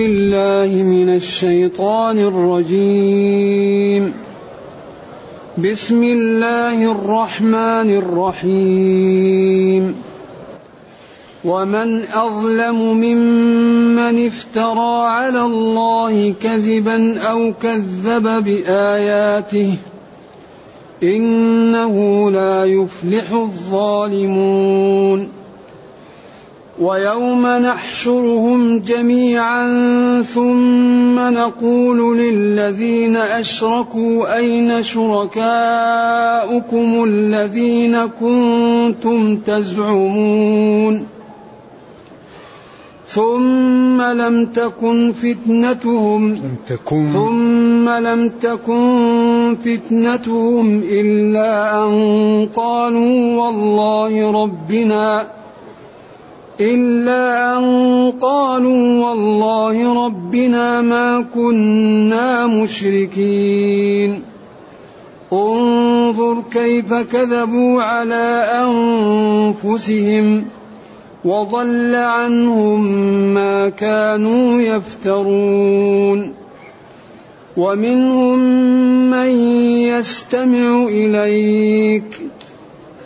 بالله من الشيطان الرجيم. بسم الله الرحمن الرحيم. ومن أظلم ممن افترى على الله كذبا أو كذب بآياته إنه لا يفلح الظالمون. ويوم نحشرهم جميعا ثم نقول للذين أشركوا أين شركاؤكم الذين كنتم تزعمون ثم لم تكن فتنتهم لم تكن ثم لم تكن فتنتهم إلا أن قالوا والله ربنا إلا أن قالوا والله ربنا ما كنا مشركين. انظر كيف كذبوا على أنفسهم وضل عنهم ما كانوا يفترون. ومنهم من يستمع إليك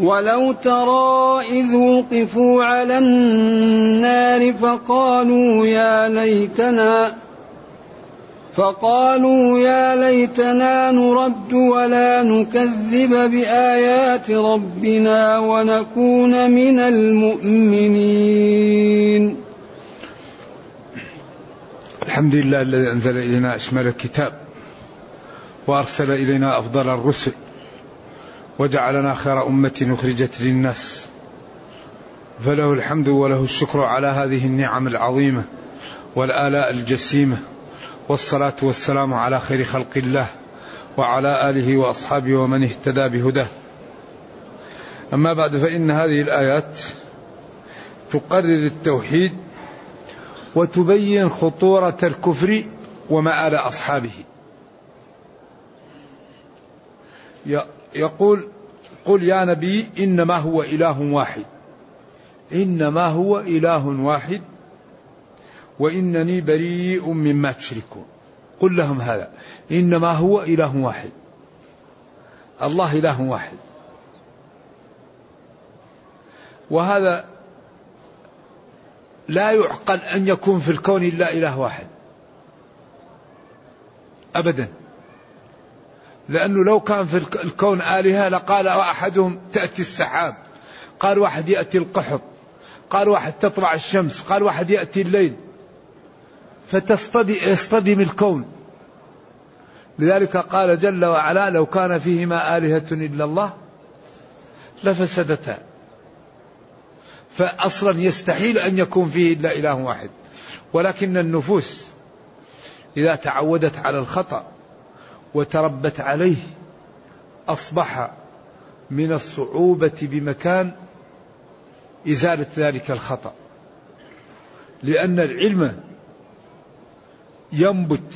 ولو ترى إذ وقفوا على النار فقالوا يا ليتنا فقالوا يا ليتنا نرد ولا نكذب بآيات ربنا ونكون من المؤمنين. الحمد لله الذي أنزل إلينا أشمل الكتاب وأرسل إلينا أفضل الرسل وجعلنا خير أمة أخرجت للناس. فله الحمد وله الشكر على هذه النعم العظيمة والآلاء الجسيمة والصلاة والسلام على خير خلق الله وعلى آله وأصحابه ومن اهتدى بهداه. أما بعد فإن هذه الآيات تقرر التوحيد وتبين خطورة الكفر ومآل أصحابه. يقول قل يا نبي إنما هو إله واحد. إنما هو إله واحد وإنني بريء مما تشركون. قل لهم هذا. إنما هو إله واحد. الله إله واحد. وهذا لا يعقل أن يكون في الكون إلا إله واحد. أبدا. لأنه لو كان في الكون آلهة لقال أحدهم تأتي السحاب. قال واحد يأتي القحط. قال واحد تطلع الشمس. قال واحد يأتي الليل. فتصطدم الكون. لذلك قال جل وعلا لو كان فيهما آلهة إلا الله لفسدتا. فأصلا يستحيل أن يكون فيه إلا إله واحد. ولكن النفوس إذا تعودت على الخطأ وتربت عليه أصبح من الصعوبة بمكان إزالة ذلك الخطأ. لأن العلم ينبت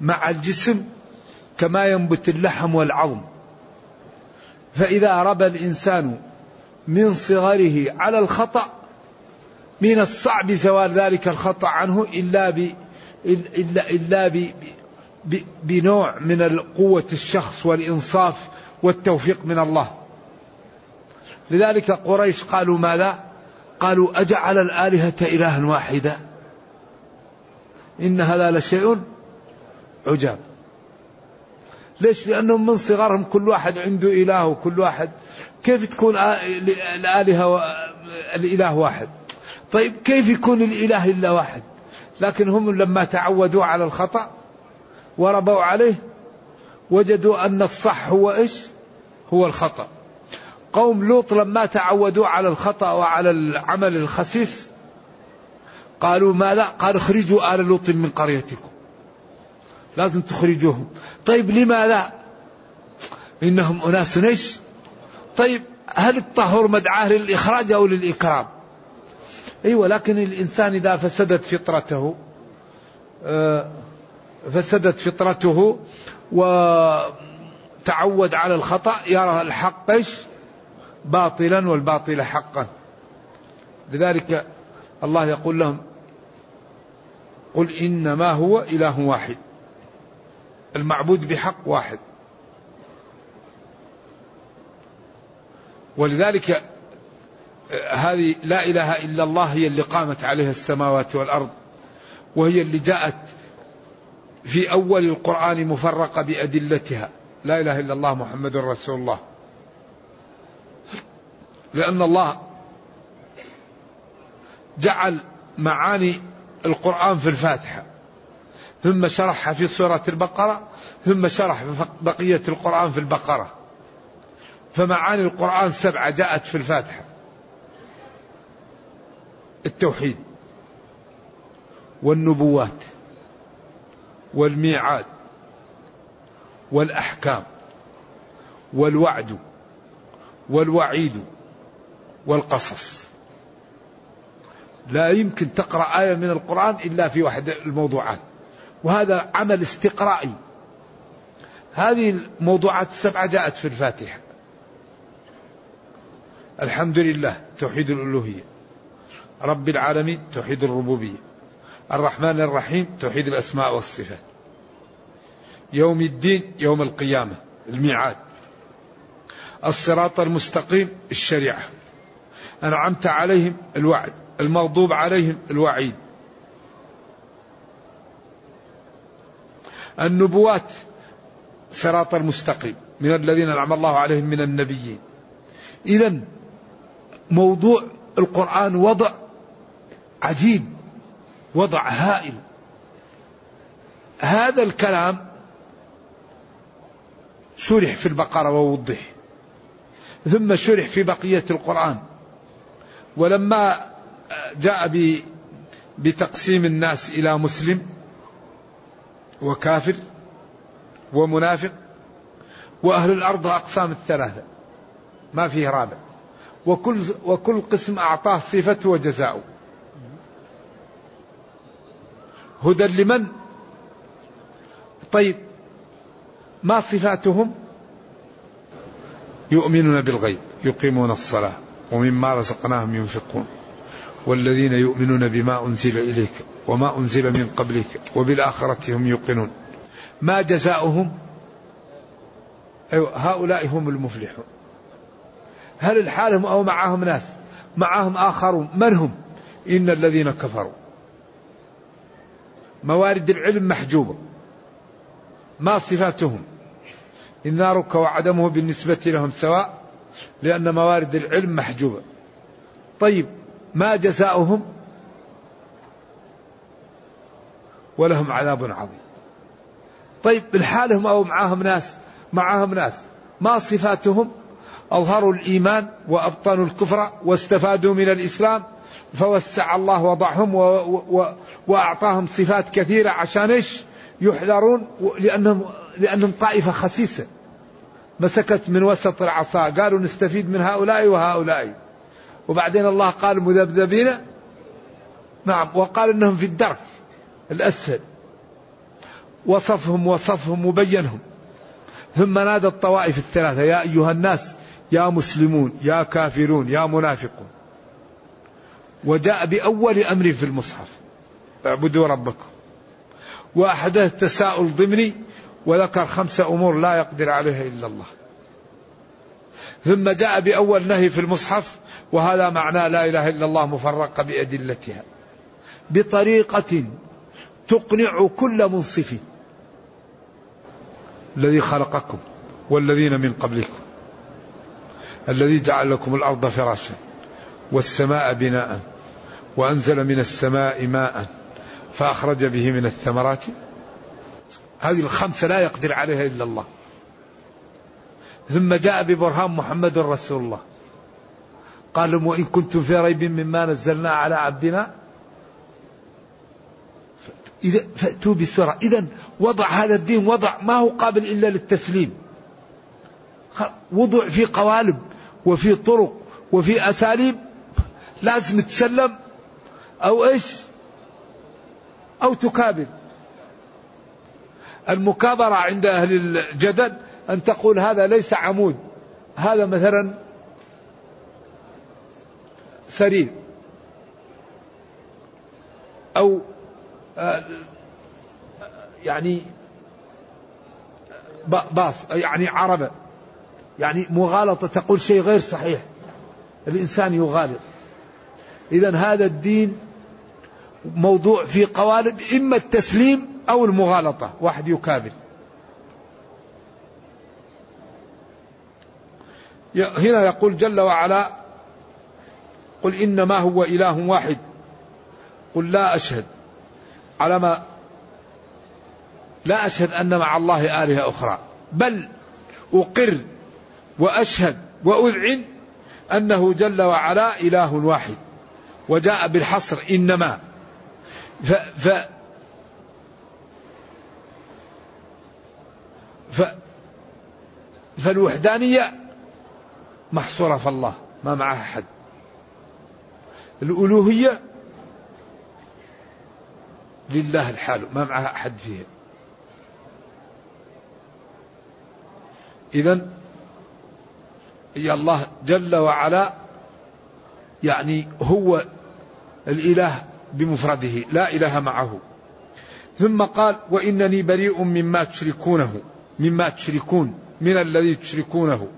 مع الجسم كما ينبت اللحم والعظم. فإذا ربى الإنسان من صغره على الخطأ من الصعب زوال ذلك الخطأ عنه إلا ب إلا إلا ب بنوع من قوة الشخص والإنصاف والتوفيق من الله. لذلك قريش قالوا ماذا؟ قالوا أجعل الآلهة إلها واحدا. إن هذا لشيء عجاب. ليش؟ لأنهم من صغرهم كل واحد عنده إله وكل واحد. كيف تكون الآلهة الإله واحد؟ طيب كيف يكون الإله إلا واحد؟ لكن هم لما تعودوا على الخطأ وربوا عليه وجدوا أن الصح هو إيش؟ هو الخطأ. قوم لوط لما تعودوا على الخطأ وعلى العمل الخسيس قالوا ماذا؟ قال اخرجوا آل لوط من قريتكم. لازم تخرجوهم. طيب لماذا؟ إنهم أناس إيش؟ طيب هل الطهور مدعاه للإخراج أو للإكرام؟ أيوة لكن الإنسان إذا فسدت فطرته آه، فسدت فطرته وتعود على الخطأ يرى الحق باطلا والباطل حقا. لذلك الله يقول لهم قل إنما هو إله واحد المعبود بحق واحد. ولذلك هذه لا إله إلا الله هي اللي قامت عليها السماوات والأرض وهي اللي جاءت في أول القرآن مفرقة بأدلتها. لا إله إلا الله محمد رسول الله. لأن الله جعل معاني القرآن في الفاتحة. ثم شرحها في سورة البقرة ثم شرح بقية القرآن في البقرة. فمعاني القرآن سبعة جاءت في الفاتحة. التوحيد والنبوات. والميعاد والأحكام والوعد والوعيد والقصص. لا يمكن تقرأ آية من القرآن إلا في واحد الموضوعات. وهذا عمل استقرائي. هذه الموضوعات السبعة جاءت في الفاتحة. الحمد لله توحيد الألوهية. رب العالمين توحيد الربوبية. الرحمن الرحيم توحيد الأسماء والصفات. يوم الدين يوم القيامة الميعاد. الصراط المستقيم الشريعة. أنعمت عليهم الوعد المغضوب عليهم الوعيد. النبوات صراط المستقيم. من الذين أنعم الله عليهم من النبيين. إذا موضوع القرآن وضع عجيب وضع هائل. هذا الكلام شرح في البقرة ووضح. ثم شرح في بقية القرآن. ولما جاء بتقسيم الناس إلى مسلم وكافر ومنافق وأهل الأرض أقسام الثلاثة. ما فيه رابع. وكل وكل قسم أعطاه صفته وجزاؤه هدى لمن؟ طيب ما صفاتهم؟ يؤمنون بالغيب يقيمون الصلاة ومما رزقناهم ينفقون. والذين يؤمنون بما أنزل إليك وما أنزل من قبلك وبالآخرة هم يوقنون. ما جزاؤهم؟ أيوة هؤلاء هم المفلحون. هل الحالهم أو معهم ناس؟ معهم آخرون. من هم؟ إن الذين كفروا. موارد العلم محجوبة. ما صفاتهم؟ إن نارك وعدمه بالنسبة لهم سواء لأن موارد العلم محجوبة. طيب ما جزاؤهم؟ ولهم عذاب عظيم. طيب بالحالهم أو معاهم ناس؟ معاهم ناس. ما صفاتهم؟ أظهروا الإيمان وأبطنوا الكفر واستفادوا من الإسلام فوسع الله وضعهم و و وأعطاهم صفات كثيرة عشان إيش؟ يحذرون لأنهم لأنهم طائفة خسيسة. مسكت من وسط العصا. قالوا نستفيد من هؤلاء وهؤلاء. وبعدين الله قال مذبذبين. نعم وقال إنهم في الدرك الأسفل. وصفهم وصفهم وبينهم. ثم نادى الطوائف الثلاثة يا أيها الناس يا مسلمون يا كافرون يا منافقون. وجاء بأول أمر في المصحف. اعبدوا ربكم. وأحدث تساؤل ضمني وذكر خمسه أمور لا يقدر عليها إلا الله. ثم جاء بأول نهي في المصحف وهذا معنى لا إله إلا الله مفرقة بأدلتها. بطريقة تقنع كل منصف الذي خلقكم والذين من قبلكم. الذي جعل لكم الأرض فراشا والسماء بناء وأنزل من السماء ماء فأخرج به من الثمرات هذه الخمسة لا يقدر عليها إلا الله. ثم جاء ببرهان محمد رسول الله. قال لهم وإن كنتم في ريب مما نزلنا على عبدنا إذا فأتوا بسورة. إذا وضع هذا الدين وضع ما هو قابل إلا للتسليم. وضع في قوالب وفي طرق وفي أساليب لازم تسلم أو إيش؟ أو تكابر. المكابرة عند أهل الجدل أن تقول هذا ليس عمود. هذا مثلا سرير. أو يعني باص يعني عربة. يعني مغالطة تقول شيء غير صحيح. الإنسان يغالط. إذا هذا الدين موضوع في قوالب إما التسليم أو المغالطة واحد يكابر هنا يقول جل وعلا قل إنما هو إله واحد قل لا أشهد على ما لا أشهد أن مع الله آلهة أخرى بل أقر وأشهد وأذعن أنه جل وعلا إله واحد وجاء بالحصر إنما. ف, ف ف فالوحدانية محصورة في الله ما معها أحد. الألوهية لله الحال ما معها أحد فيها. إذا هي الله جل وعلا يعني هو الإله بمفرده لا إله معه. ثم قال وإنني بريء مما تشركونه. مما تشركون من الذي تشركونه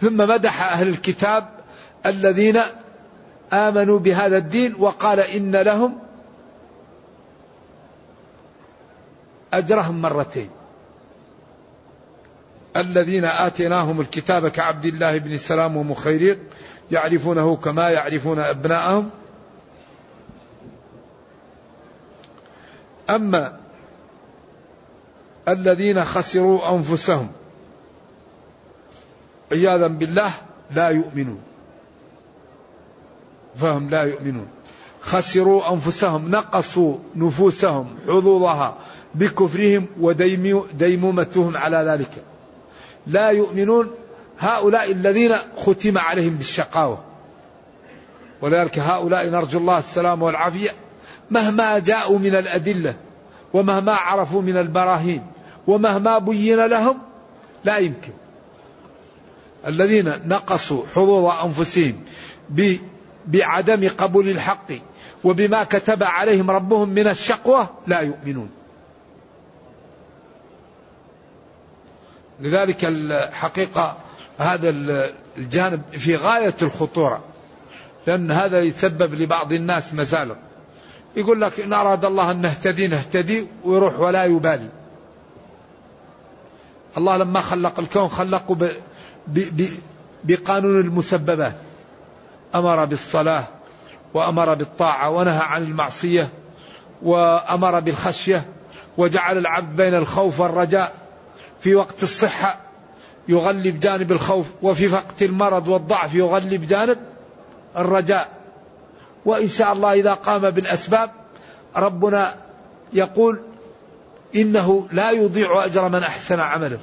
ثم مدح أهل الكتاب الذين آمنوا بهذا الدين وقال إن لهم أجرهم مرتين. الذين آتيناهم الكتاب كعبد الله بن السلام ومخيريق يعرفونه كما يعرفون أبناءهم. أما الذين خسروا أنفسهم. عياذا بالله لا يؤمنون. فهم لا يؤمنون. خسروا أنفسهم نقصوا نفوسهم حظوظها بكفرهم وديمومتهم على ذلك. لا يؤمنون هؤلاء الذين ختم عليهم بالشقاوة. ولذلك هؤلاء نرجو الله السلام والعافية مهما جاءوا من الأدلة ومهما عرفوا من البراهين ومهما بين لهم لا يمكن. الذين نقصوا حظوظ أنفسهم بعدم قبول الحق وبما كتب عليهم ربهم من الشقوة لا يؤمنون. لذلك الحقيقة هذا الجانب في غاية الخطورة. لأن هذا يسبب لبعض الناس مزالق يقول لك إن أراد الله أن نهتدي نهتدي ويروح ولا يبالي. الله لما خلق الكون خلقه ب ب ب بقانون المسببات. أمر بالصلاة وأمر بالطاعة ونهى عن المعصية وأمر بالخشية وجعل العبد بين الخوف والرجاء. في وقت الصحة يغلب جانب الخوف وفي وقت المرض والضعف يغلب جانب الرجاء. وإن شاء الله إذا قام بالأسباب ربنا يقول إنه لا يضيع أجر من أحسن عملا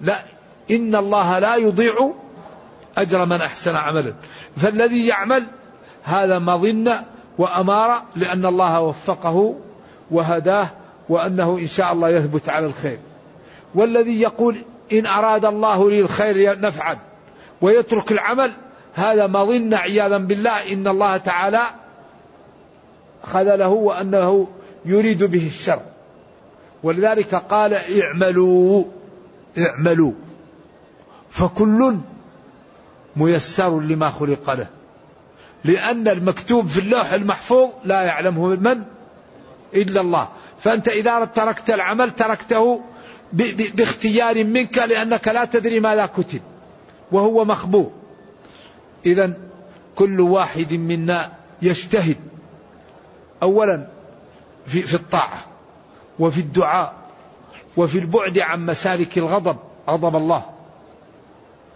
لا إن الله لا يضيع أجر من أحسن عملا فالذي يعمل هذا مظنة وأمارة لأن الله وفقه وهداه وأنه إن شاء الله يثبت على الخير. والذي يقول إن أراد الله لي الخير نفعل ويترك العمل هذا مظنة عياذا بالله إن الله تعالى خذله وأنه يريد به الشر. ولذلك قال اعملوا اعملوا. فكل ميسر لما خلق له. لأن المكتوب في اللوح المحفوظ لا يعلمه من؟ إلا الله. فأنت إذا تركت العمل تركته باختيار منك لأنك لا تدري ماذا كتب وهو مخبوء. إذا كل واحد منا يجتهد. أولا في, في الطاعة. وفي الدعاء وفي البعد عن مسالك الغضب. غضب الله.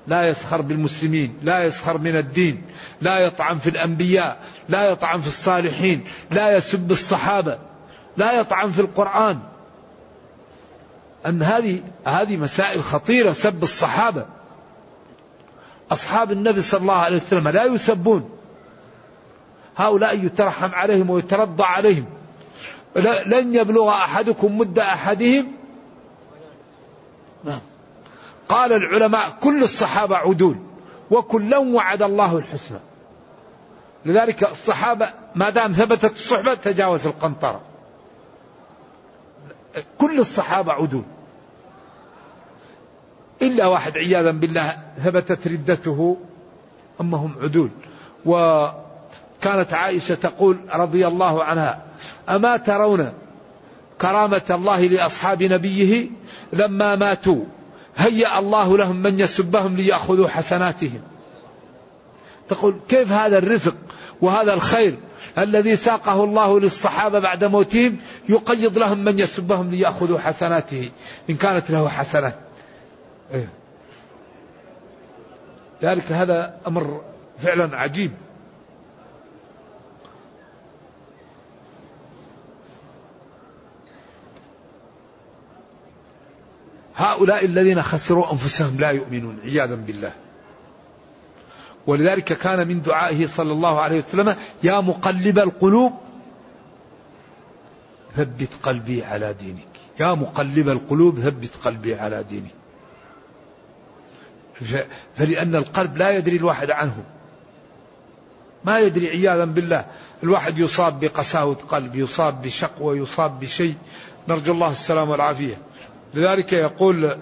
لا يسخر بالمسلمين لا يسخر من الدين لا يطعن في الأنبياء لا يطعن في الصالحين لا يسب الصحابة لا يطعن في القرآن. أن هذه هذه مسائل خطيرة سب الصحابة. أصحاب النبي صلى الله عليه وسلم لا يسبون. هؤلاء يترحم عليهم ويترضى عليهم. لن يبلغ أحدكم مد أحدهم؟ نعم. قال العلماء كل الصحابة عدول وكلا وعد الله الحسنى. لذلك الصحابة ما دام ثبتت الصحبة تجاوز القنطرة. كل الصحابة عدول. إلا واحد عياذا بالله ثبتت ردته أما هم عدول. وكانت عائشة تقول رضي الله عنها أما ترون كرامة الله لأصحاب نبيه لما ماتوا هيأ الله لهم من يسبهم ليأخذوا حسناتهم. تقول كيف هذا الرزق وهذا الخير الذي ساقه الله للصحابة بعد موتهم يقيض لهم من يسبهم ليأخذوا حسناته إن كانت له حسنات. إيه. ذلك هذا أمر فعلا عجيب. هؤلاء الذين خسروا أنفسهم لا يؤمنون عياذا بالله. ولذلك كان من دعائه صلى الله عليه وسلم يا مقلب القلوب ثبت قلبي على دينك. يا مقلب القلوب ثبت قلبي على دينك. فلأن القلب لا يدري الواحد عنه. ما يدري عياذا بالله. الواحد يصاب بقساوة قلب يصاب بشقوة يصاب بشيء. نرجو الله السلامة والعافية. لذلك يقول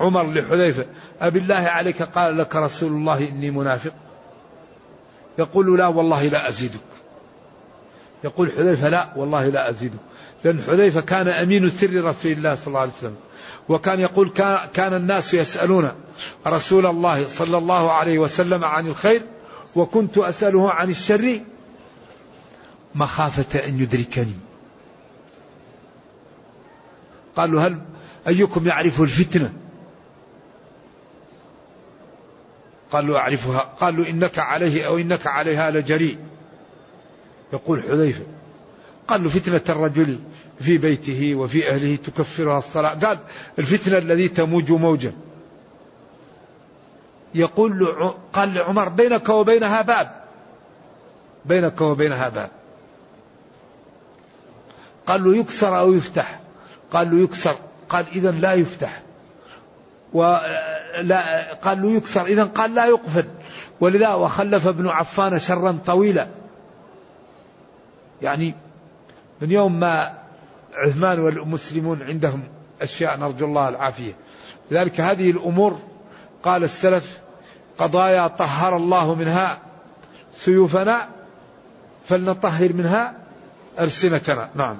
عمر لحذيفة أبي الله عليك قال لك رسول الله إني منافق؟ يقول لا والله لا أزيدك. يقول حذيفة لا والله لا أزيدك. لأن حذيفة كان أمين سر رسول الله صلى الله عليه وسلم. وكان يقول كان الناس يسألون رسول الله صلى الله عليه وسلم عن الخير وكنت أسأله عن الشر. مخافة أن يدركني. قالوا هل أيكم يعرف الفتنة؟ قالوا أعرفها. قالوا إنك عليه أو إنك عليها لجريء. يقول حذيفة. قال له فتنة الرجل في بيته وفي أهله تكفرها الصلاة. قال الفتنة الذي تموج موجا. يقول له قال لعمر بينك وبينها باب. بينك وبينها باب. قال له يكسر أو يفتح؟ قال له يكسر. قال إذا لا يفتح. ولا قال له يكسر. إذا قال لا يقفل. ولذا وخلف ابن عفان شرا طويلا. يعني من يوم ما عثمان والمسلمون عندهم أشياء نرجو الله العافية. لذلك هذه الأمور قال السلف قضايا طهر الله منها سيوفنا فلنطهر منها ألسنتنا. نعم.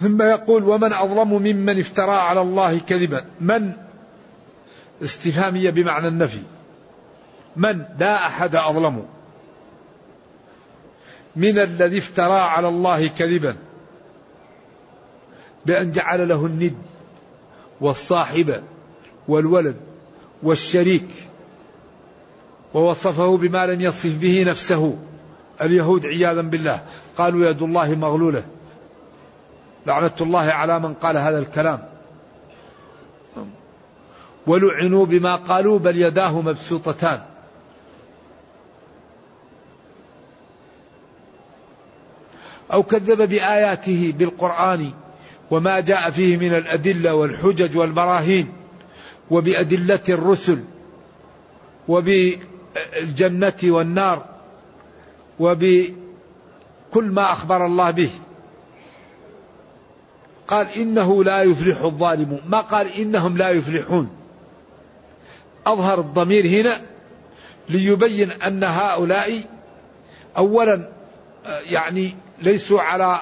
ثم يقول ومن أظلم ممن افترى على الله كذبا. من؟ استفهامية بمعنى النفي. من؟ لا أحد أظلم. من الذي افترى على الله كذبا. بأن جعل له الند والصاحب والولد والشريك ووصفه بما لم يصف به نفسه. اليهود عياذا بالله. قالوا يد الله مغلولة. لعنة الله على من قال هذا الكلام. ولعنوا بما قالوا بل يداه مبسوطتان. أو كذب بآياته بالقرآن وما جاء فيه من الأدلة والحجج والبراهين وبأدلة الرسل وبالجنة والنار وبكل ما أخبر الله به. قال إنه لا يفلح الظالمون ما قال إنهم لا يفلحون. أظهر الضمير هنا ليبين أن هؤلاء أولا يعني ليسوا على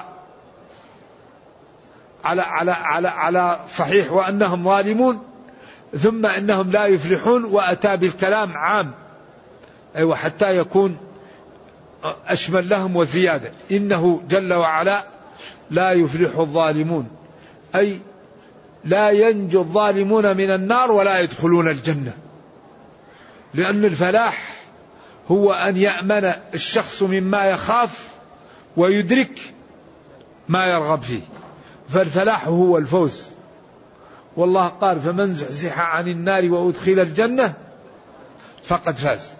على على على على صحيح وأنهم ظالمون ثم إنهم لا يفلحون وأتى بالكلام عام أيوه حتى يكون أشمل لهم وزيادة. إنه جل وعلا لا يفلح الظالمون. أي لا ينجو الظالمون من النار ولا يدخلون الجنة. لأن الفلاح هو أن يأمن الشخص مما يخاف ويدرك ما يرغب فيه. فالفلاح هو الفوز. والله قال فمن زحزح عن النار وأدخل الجنة فقد فاز.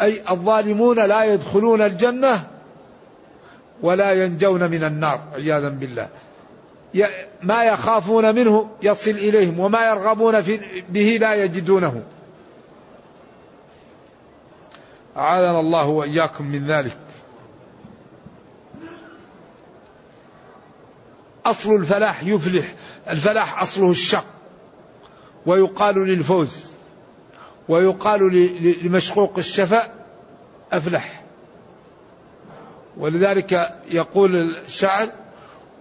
أي الظالمون لا يدخلون الجنة ولا ينجون من النار عياذا بالله. ما يخافون منه يصل إليهم وما يرغبون به لا يجدونه. أعاذنا الله وإياكم من ذلك. أصل الفلاح يفلح الفلاح أصله الشق ويقال للفوز ويقال لمشقوق الشفاء أفلح. ولذلك يقول الشاعر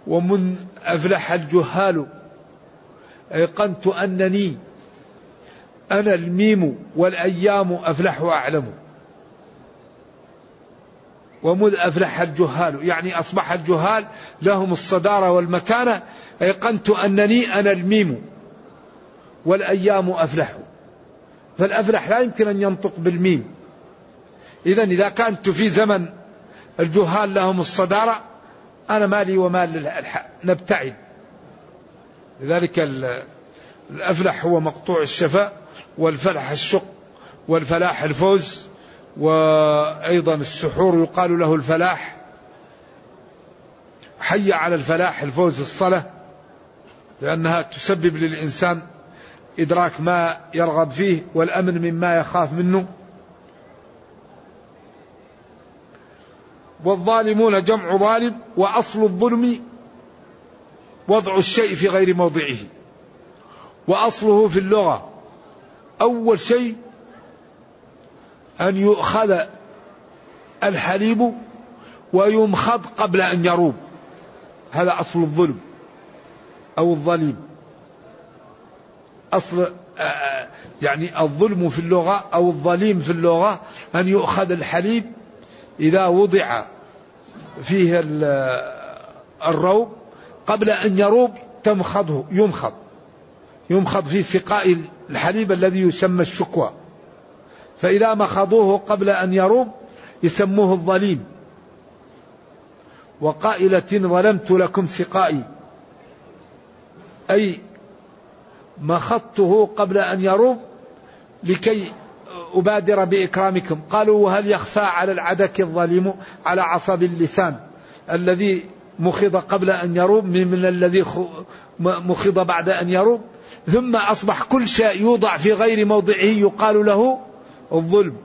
ومن أفلح الجهال. أيقنت أنني أنا الميم والأيام أفلح وأعلم. ومذ أفلح الجهال يعني أصبح الجهال لهم الصدارة والمكانة. أيقنت أنني أنا الميم والأيام أفلح. فالأفلح لا يمكن أن ينطق بالميم. إذا إذا كانت في زمن الجهال لهم الصدارة أنا مالي ومال نبتعد. لذلك الأفلح هو مقطوع الشفاء والفلح الشق والفلاح الفوز وأيضا السحور يقال له الفلاح. حي على الفلاح الفوز الصلاة لأنها تسبب للإنسان إدراك ما يرغب فيه والأمن مما يخاف منه. والظالمون جمع ظالم وأصل الظلم وضع الشيء في غير موضعه. وأصله في اللغة. أول شيء أن يؤخذ الحليب ويمخض قبل أن يروب. هذا أصل الظلم أو الظليم. أصل آه، آه، يعني الظلم في اللغة أو الظليم في اللغة أن يؤخذ الحليب إذا وضع فيه الروب قبل أن يروب تمخضه يمخض. يمخض في سقاء الحليب الذي يسمى الشكوى. فإذا مخضوه قبل أن يروب يسموه الظليم. وقائلة ظلمت لكم سقائي أي مخضته قبل أن يروب لكي أبادر بإكرامكم. قالوا وهل يخفى على العدك الظليم على عصب اللسان الذي مخض قبل أن يروب من الذي مخض بعد أن يروب. ثم أصبح كل شيء يوضع في غير موضعه يقال له الظلم.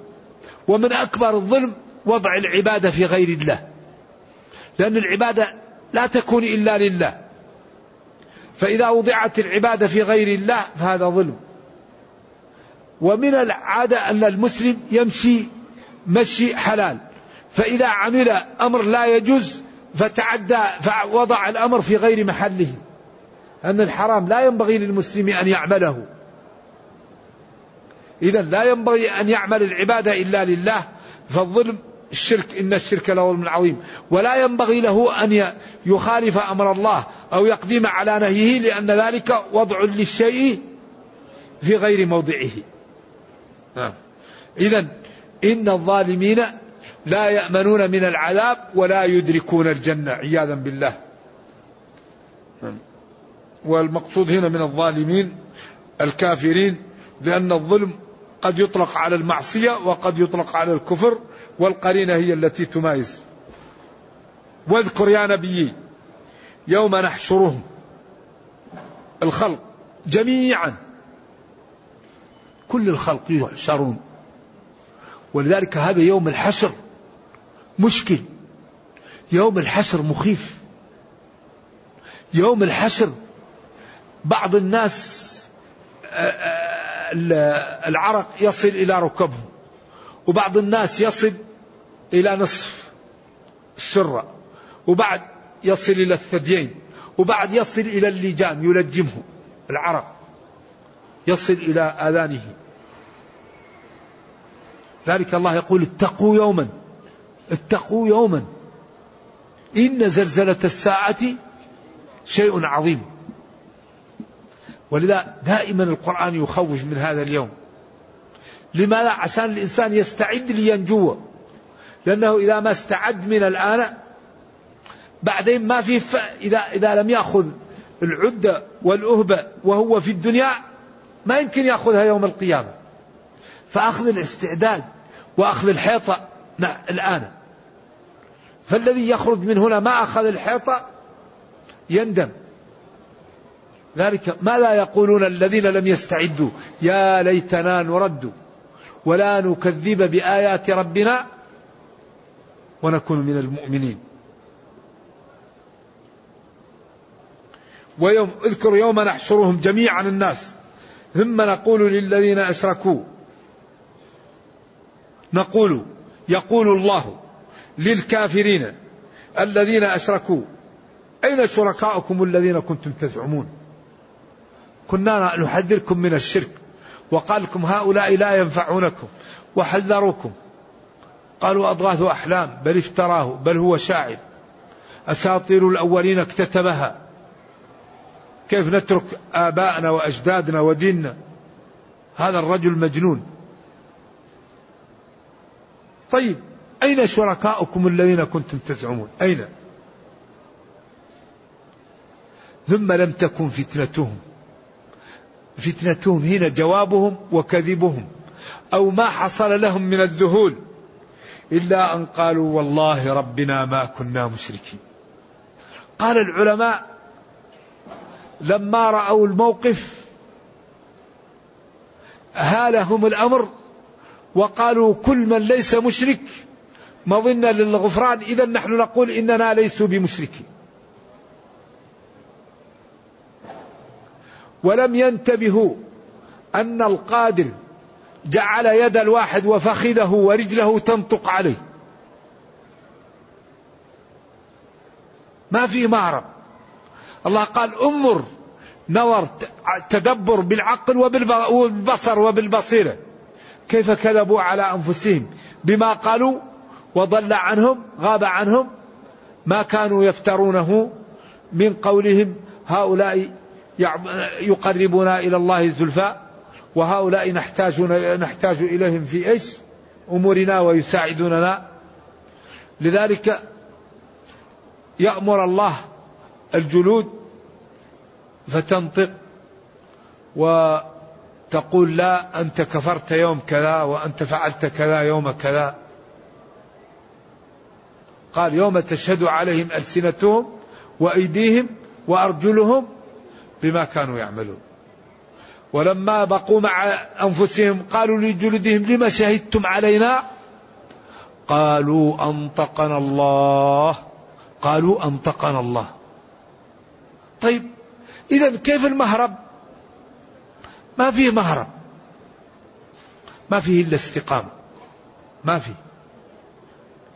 ومن أكبر الظلم وضع العبادة في غير الله. لأن العبادة لا تكون إلا لله. فإذا وضعت العبادة في غير الله فهذا ظلم. ومن العادة أن المسلم يمشي مشي حلال. فإذا عمل أمر لا يجوز فتعدى فوضع الأمر في غير محله. أن الحرام لا ينبغي للمسلم أن يعمله. إذا لا ينبغي أن يعمل العبادة إلا لله فالظلم الشرك إن الشرك لظلم عظيم. ولا ينبغي له أن يخالف أمر الله أو يقدم على نهيه لأن ذلك وضع للشيء في غير موضعه. نعم. إذا إن الظالمين لا يأمنون من العذاب ولا يدركون الجنة عياذا بالله نعم. والمقصود هنا من الظالمين الكافرين لأن الظلم قد يطلق على المعصية وقد يطلق على الكفر والقرينة هي التي تمايز واذكر يا نبي يوم نحشرهم الخلق جميعا كل الخلق يحشرون. ولذلك هذا يوم الحشر مشكل. يوم الحشر مخيف. يوم الحشر بعض الناس آه، آه، العرق يصل إلى ركبهم وبعض الناس يصل إلى نصف السرة وبعد يصل إلى الثديين وبعد يصل إلى اللجام يلجمه العرق. يصل إلى آذانه. ذلك الله يقول اتقوا يوما. اتقوا يوما. إن زلزلة الساعة شيء عظيم. ولذا دائما القرآن يخوف من هذا اليوم. لماذا عشان الإنسان يستعد لينجو. لأنه إذا ما استعد من الآن بعدين ما في ف... إذا إذا لم يأخذ العدة والأهبة وهو في الدنيا ما يمكن يأخذها يوم القيامة. فأخذ الاستعداد وأخذ الحيطة. الآن. فالذي يخرج من هنا ما أخذ الحيطة؟ يندم. ذلك ما لا يقولون الذين لم يستعدوا. يا ليتنا نرد ولا نكذب بآيات ربنا ونكون من المؤمنين. ويوم اذكر يوم نحشرهم جميعا الناس. ثم نقول للذين أشركوا. نقول يقول الله للكافرين الذين أشركوا أين شركاؤكم الذين كنتم تزعمون؟ كنا نحذركم من الشرك وقال لكم هؤلاء لا ينفعونكم وحذروكم. قالوا أضغاث أحلام بل افتراه بل هو شاعر. أساطير الأولين اكتتبها. كيف نترك آباءنا وأجدادنا وديننا؟ هذا الرجل مجنون. طيب أين شركاؤكم الذين كنتم تزعمون؟ أين؟ ثم لم تكن فتنتهم. فتنتهم هنا جوابهم وكذبهم. أو ما حصل لهم من الذهول. إلا أن قالوا والله ربنا ما كنا مشركين. قال العلماء لما رأوا الموقف هالهم الأمر وقالوا كل من ليس مشرك مظنة للغفران إذا نحن نقول إننا ليسوا بمشركين. ولم ينتبهوا أن القادر جعل يد الواحد وفخذه ورجله تنطق عليه. ما في مهرب الله قال انظر نظر تدبر بالعقل وبالبصر وبالبصيرة. كيف كذبوا على أنفسهم بما قالوا وضل عنهم غاب عنهم ما كانوا يفترونه من قولهم. هؤلاء يقربنا إلى الله زلفى وهؤلاء نحتاج نحتاج إليهم في إيش؟ أمورنا ويساعدوننا. لذلك يأمر الله الجلود فتنطق وتقول لا أنت كفرت يوم كذا وأنت فعلت كذا يوم كذا. قال يوم تشهد عليهم ألسنتهم وأيديهم وأرجلهم بما كانوا يعملون. ولما بقوا مع أنفسهم قالوا لجلودهم لما شهدتم علينا؟ قالوا أنطقنا الله. قالوا أنطقنا الله. طيب إذا كيف المهرب؟ ما فيه مهرب. ما فيه إلا استقامة. ما فيه.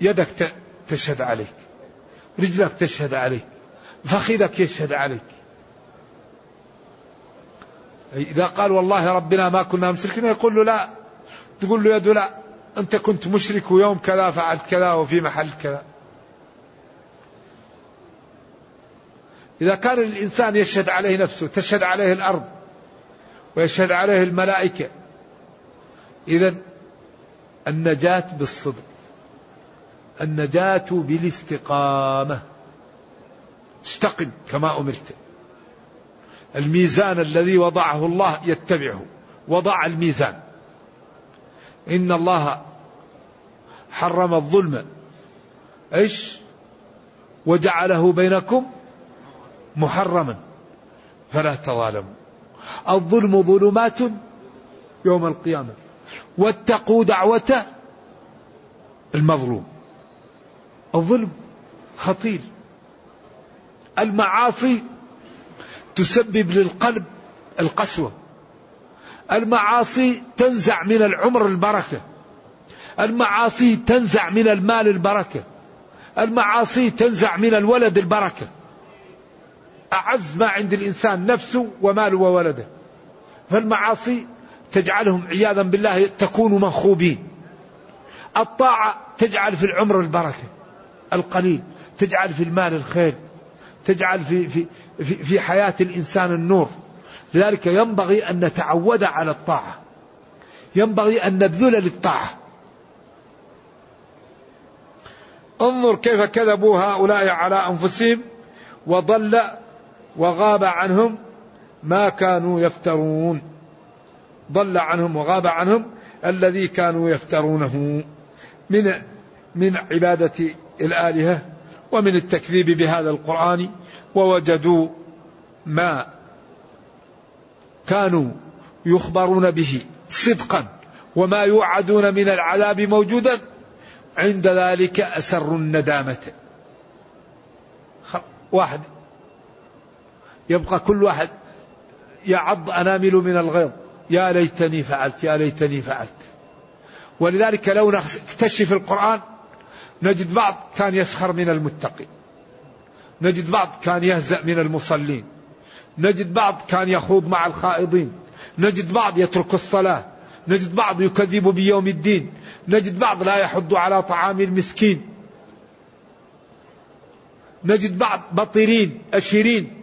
يدك تشهد عليك. رجلك تشهد عليك. فخذك يشهد عليك. إذا قال والله ربنا ما كنا مشركين يقول له لا. تقول له يده لا أنت كنت مشرك ويوم كذا فعلت كذا وفي محل كذا. إذا كان الإنسان يشهد عليه نفسه تشهد عليه الأرض ويشهد عليه الملائكة إذا النجاة بالصدق النجاة بالاستقامة. استقم كما أمرت. الميزان الذي وضعه الله يتبعه وضع الميزان. إن الله حرم الظلم. إيش؟ وجعله بينكم محرما فلا تظالموا. الظلم ظلمات يوم القيامة واتقوا دعوة المظلوم. الظلم خطير. المعاصي تسبب للقلب القسوة. المعاصي تنزع من العمر البركة. المعاصي تنزع من المال البركة. المعاصي تنزع من الولد البركة. أعز ما عند الإنسان نفسه وماله وولده. فالمعاصي تجعلهم عياذا بالله تكونوا منخوبين الطاعة تجعل في العمر البركة القليل تجعل في المال الخير تجعل في, في, في, في حياة الإنسان النور. لذلك ينبغي أن نتعود على الطاعة. ينبغي أن نبذل للطاعة. انظر كيف كذبوا هؤلاء على أنفسهم وضل وغاب عنهم ما كانوا يفترون. ضل عنهم وغاب عنهم الذي كانوا يفترونه. من من عبادة الآلهة ومن التكذيب بهذا القرآن ووجدوا ما كانوا يخبرون به صدقا وما يوعدون من العذاب موجودا. عند ذلك أسروا الندامة. واحد. يبقى كل واحد يعض أنامل من الغيظ. يا ليتني فعلت يا ليتني فعلت. ولذلك لو نكتشف القرآن نجد بعض كان يسخر من المتقي نجد بعض كان يهزأ من المصلين. نجد بعض كان يخوض مع الخائضين. نجد بعض يترك الصلاة. نجد بعض يكذب بيوم الدين. نجد بعض لا يحض على طعام المسكين. نجد بعض بطرين أشرين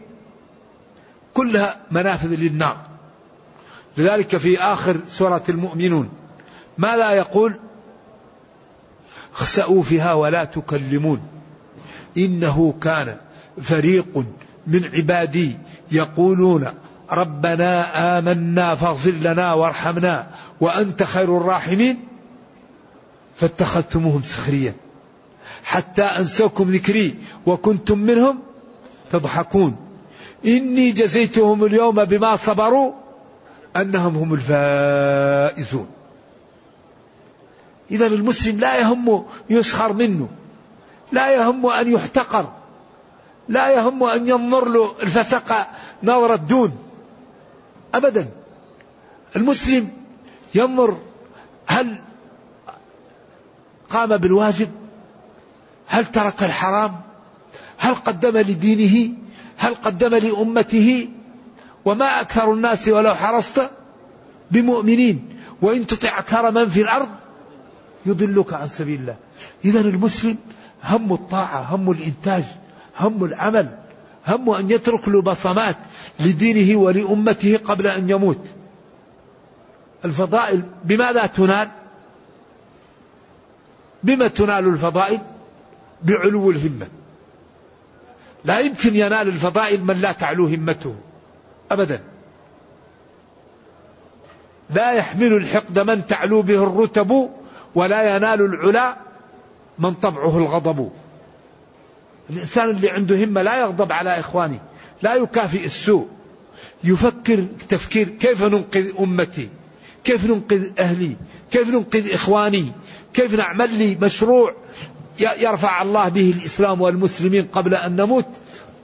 كلها منافذ للنار. لذلك في آخر سورة المؤمنون ماذا يقول؟ اخسأوا فيها ولا تكلمون. إنه كان فريق من عبادي يقولون ربنا آمنا فاغفر لنا وارحمنا وأنت خير الراحمين. فاتخذتموهم سخريا حتى أنسوكم ذكري وكنتم منهم تضحكون. إني جزيتهم اليوم بما صبروا أنهم هم الفائزون. إذا المسلم لا يهم يسخر منه لا يهم أن يحتقر لا يهم أن ينظر له الفسق نظرة دون أبدا. المسلم ينظر هل قام بالواجب هل ترك الحرام هل قدم لدينه هل قدم لأمته وما أكثر الناس ولو حرصت بمؤمنين؟ وإن تطع أكثر من في الأرض يضلك عن سبيل الله. إذا المسلم هم الطاعة هم الإنتاج هم العمل هم أن يترك له بصمات لدينه ولأمته قبل أن يموت. الفضائل بماذا تنال؟ بما تنال الفضائل؟ بعلو الهمة. لا يمكن ينال الفضائل من لا تعلو همته. أبدا. لا يحمل الحقد من تعلو به الرتب ولا ينال العلا من طبعه الغضب. الإنسان اللي عنده همة لا يغضب على إخوانه لا يكافئ السوء. يفكر تفكير كيف ننقذ أمتي؟ كيف ننقذ أهلي؟ كيف ننقذ إخواني؟ كيف نعمل لي مشروع؟ يرفع الله به الإسلام والمسلمين قبل أن نموت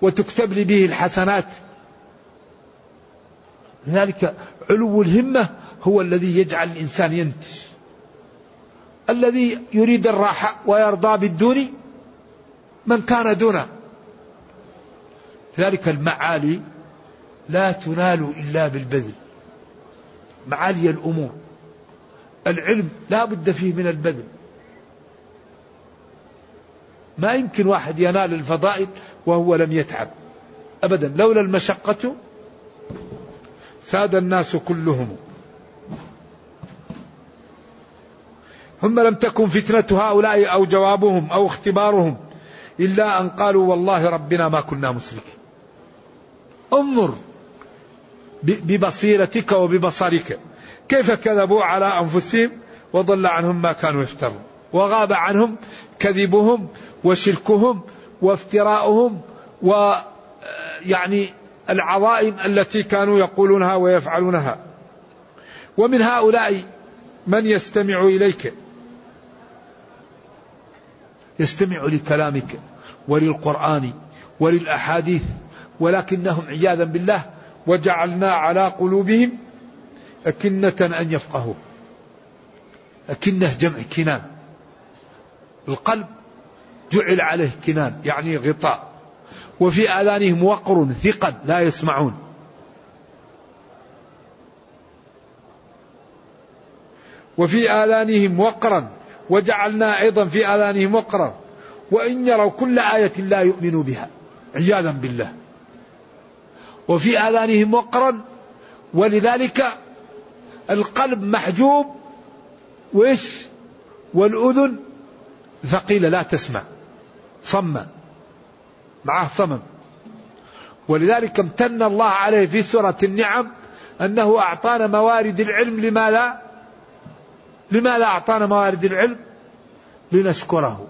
وتكتب لي به الحسنات. لذلك علو الهمة هو الذي يجعل الإنسان ينتج. الذي يريد الراحة ويرضى بالدون من كان دونه. ذلك المعالي لا تنال إلا بالبذل. معالي الأمور. العلم لا بد فيه من البذل. ما يمكن واحد ينال الفضائل وهو لم يتعب. أبدا لولا المشقة ساد الناس كلهم. ثم لم تكن فتنة هؤلاء أو جوابهم أو اختبارهم إلا أن قالوا والله ربنا ما كنا مشركين انظر ببصيرتك وببصرك. كيف كذبوا على أنفسهم وضل عنهم ما كانوا يفترون. وغاب عنهم كذبهم وشركهم وافتراؤهم ويعني العظائم التي كانوا يقولونها ويفعلونها. ومن هؤلاء من يستمع إليك. يستمع لكلامك وللقرآن وللأحاديث ولكنهم عياذا بالله وجعلنا على قلوبهم أكنة أن جعل عليه كنان يعني غطاء. وفي آذانهم وقر ثقل لا يسمعون. وفي آذانهم وقرا وجعلنا أيضا في آذانهم وقرا. وإن يروا كل آية لا يؤمنوا بها عياذا بالله. وفي آذانهم وقرا ولذلك القلب محجوب وإيش؟ والأذن ثقيلة لا تسمع. صمّا معه صمم ولذلك امتن الله عليه في سورة النعم أنه أعطانا موارد العلم لما لا لما لا أعطانا موارد العلم لنشكره.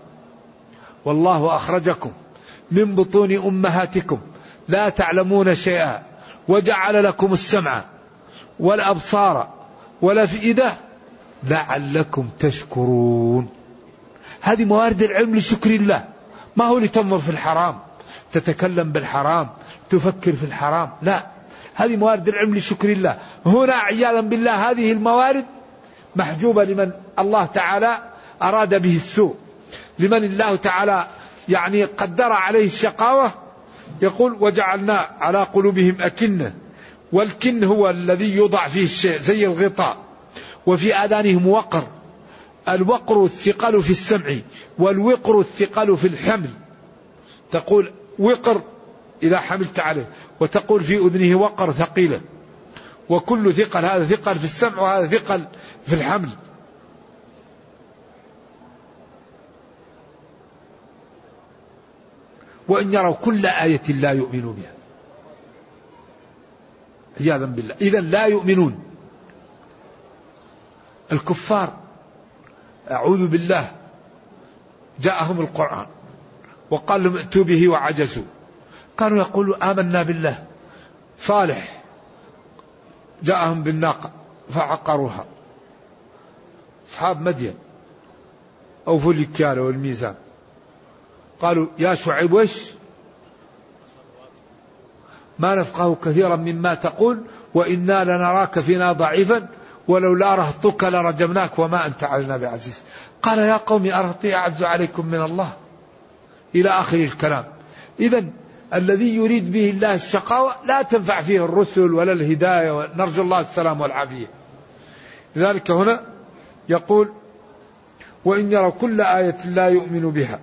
والله أخرجكم من بطون أمهاتكم لا تعلمون شيئا وجعل لكم السمع والأبصار والأفئدة لعلكم تشكرون. هذه موارد العلم لشكر الله. ما هو لتنظر في الحرام؟ تتكلم بالحرام تفكر في الحرام لا. هذه موارد العلم لشكر الله. هنا عياذا بالله هذه الموارد محجوبة لمن الله تعالى أراد به السوء. لمن الله تعالى يعني قدر عليه الشقاوة يقول وجعلنا على قلوبهم أكنة والكن هو الذي يوضع فيه الشيء زي الغطاء وفي آذانهم وقر الوقر الثقل في السمع والوقر الثقل في الحمل. تقول وقر إذا حملت عليه وتقول في أذنه وقر ثقيلة وكل ثقل هذا ثقل في السمع وهذا ثقل في الحمل. وإن يروا كل آية لا يؤمنوا بها. عياذا بالله. إذا لا يؤمنون. الكفار أعوذ بالله جاءهم القرآن وقال لهم ائتوا به وعجزوا. كانوا يقولوا آمنا بالله. صالح. جاءهم بالناقة فعقروها. أصحاب مدين. أوفوا الكيال والميزان قالوا يا شعيب وش؟ ما نفقه كثيرا مما تقول وإنا لنراك فينا ضعيفا ولولا رهطك لرجمناك وما أنت علينا بعزيز. قال يا قوم أرهطي أعز عليكم من الله إلى آخر الكلام. إذا الذي يريد به الله الشقاوة لا تنفع فيه الرسل ولا الهداية نرجو الله السلام والعافية. لذلك هنا يقول وإن يروا كل آية لا يؤمن بها.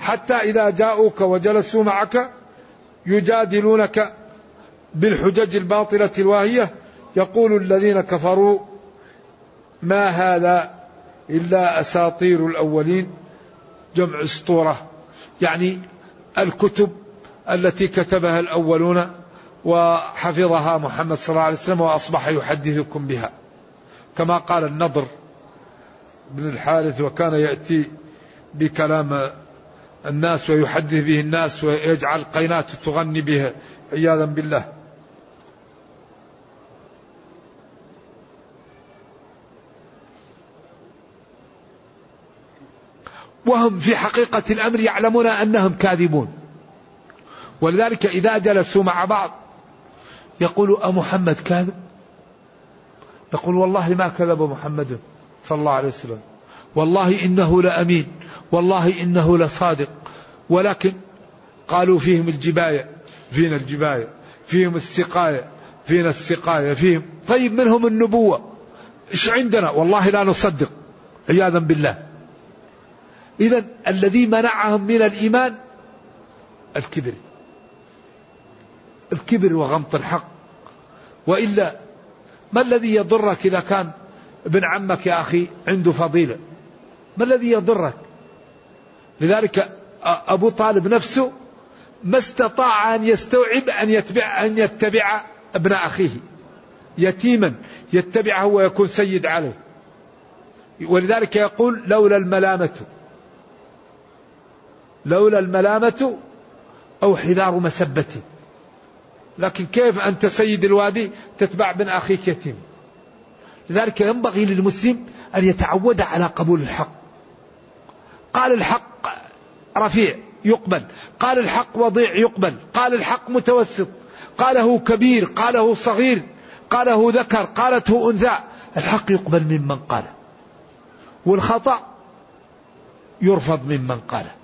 حتى إذا جاءوك وجلسوا معك يجادلونك بالحجج الباطلة الواهية. يقول الذين كفروا ما هذا إلا أساطير الأولين جمع أسطورة. يعني الكتب التي كتبها الأولون وحفظها محمد صلى الله عليه وسلم وأصبح يحدثكم بها. كما قال النضر بن الحارث وكان يأتي بكلام الناس ويحدث به الناس ويجعل قينات تغني بها. عياذا بالله. وهم في حقيقة الأمر يعلمون أنهم كاذبون. ولذلك إذا جلسوا مع بعض يقول أمحمد كاذب؟ يقول والله ما كذب محمد صلى الله عليه وسلم. والله إنه لأمين. والله إنه لصادق. ولكن قالوا فيهم الجباية. فينا الجباية. فيهم السقاية. فينا السقاية. فيهم. طيب منهم النبوة. إيش عندنا؟ والله لا نصدق. عياذا بالله. إذا الذي منعهم من الإيمان الكبر. الكبر وغمط الحق. وإلا ما الذي يضرك إذا كان ابن عمك يا أخي عنده فضيلة؟ ما الذي يضرك؟ لذلك أبو طالب نفسه ما استطاع أن يستوعب أن يتبع أن يتبع ابن أخيه. يتيما يتبعه ويكون سيد عليه. ولذلك يقول لولا الملامة. لولا الملامة أو حذار مسبة. لكن كيف أنت سيد الوادي تتبع ابن أخيك يتيم؟ لذلك ينبغي للمسلم أن يتعود على قبول الحق. قال الحق رفيع يقبل قال الحق وضيع يقبل قال الحق متوسط قاله كبير قاله صغير قاله ذكر قالته أنثى. الحق يقبل ممن قاله والخطأ يرفض ممن قاله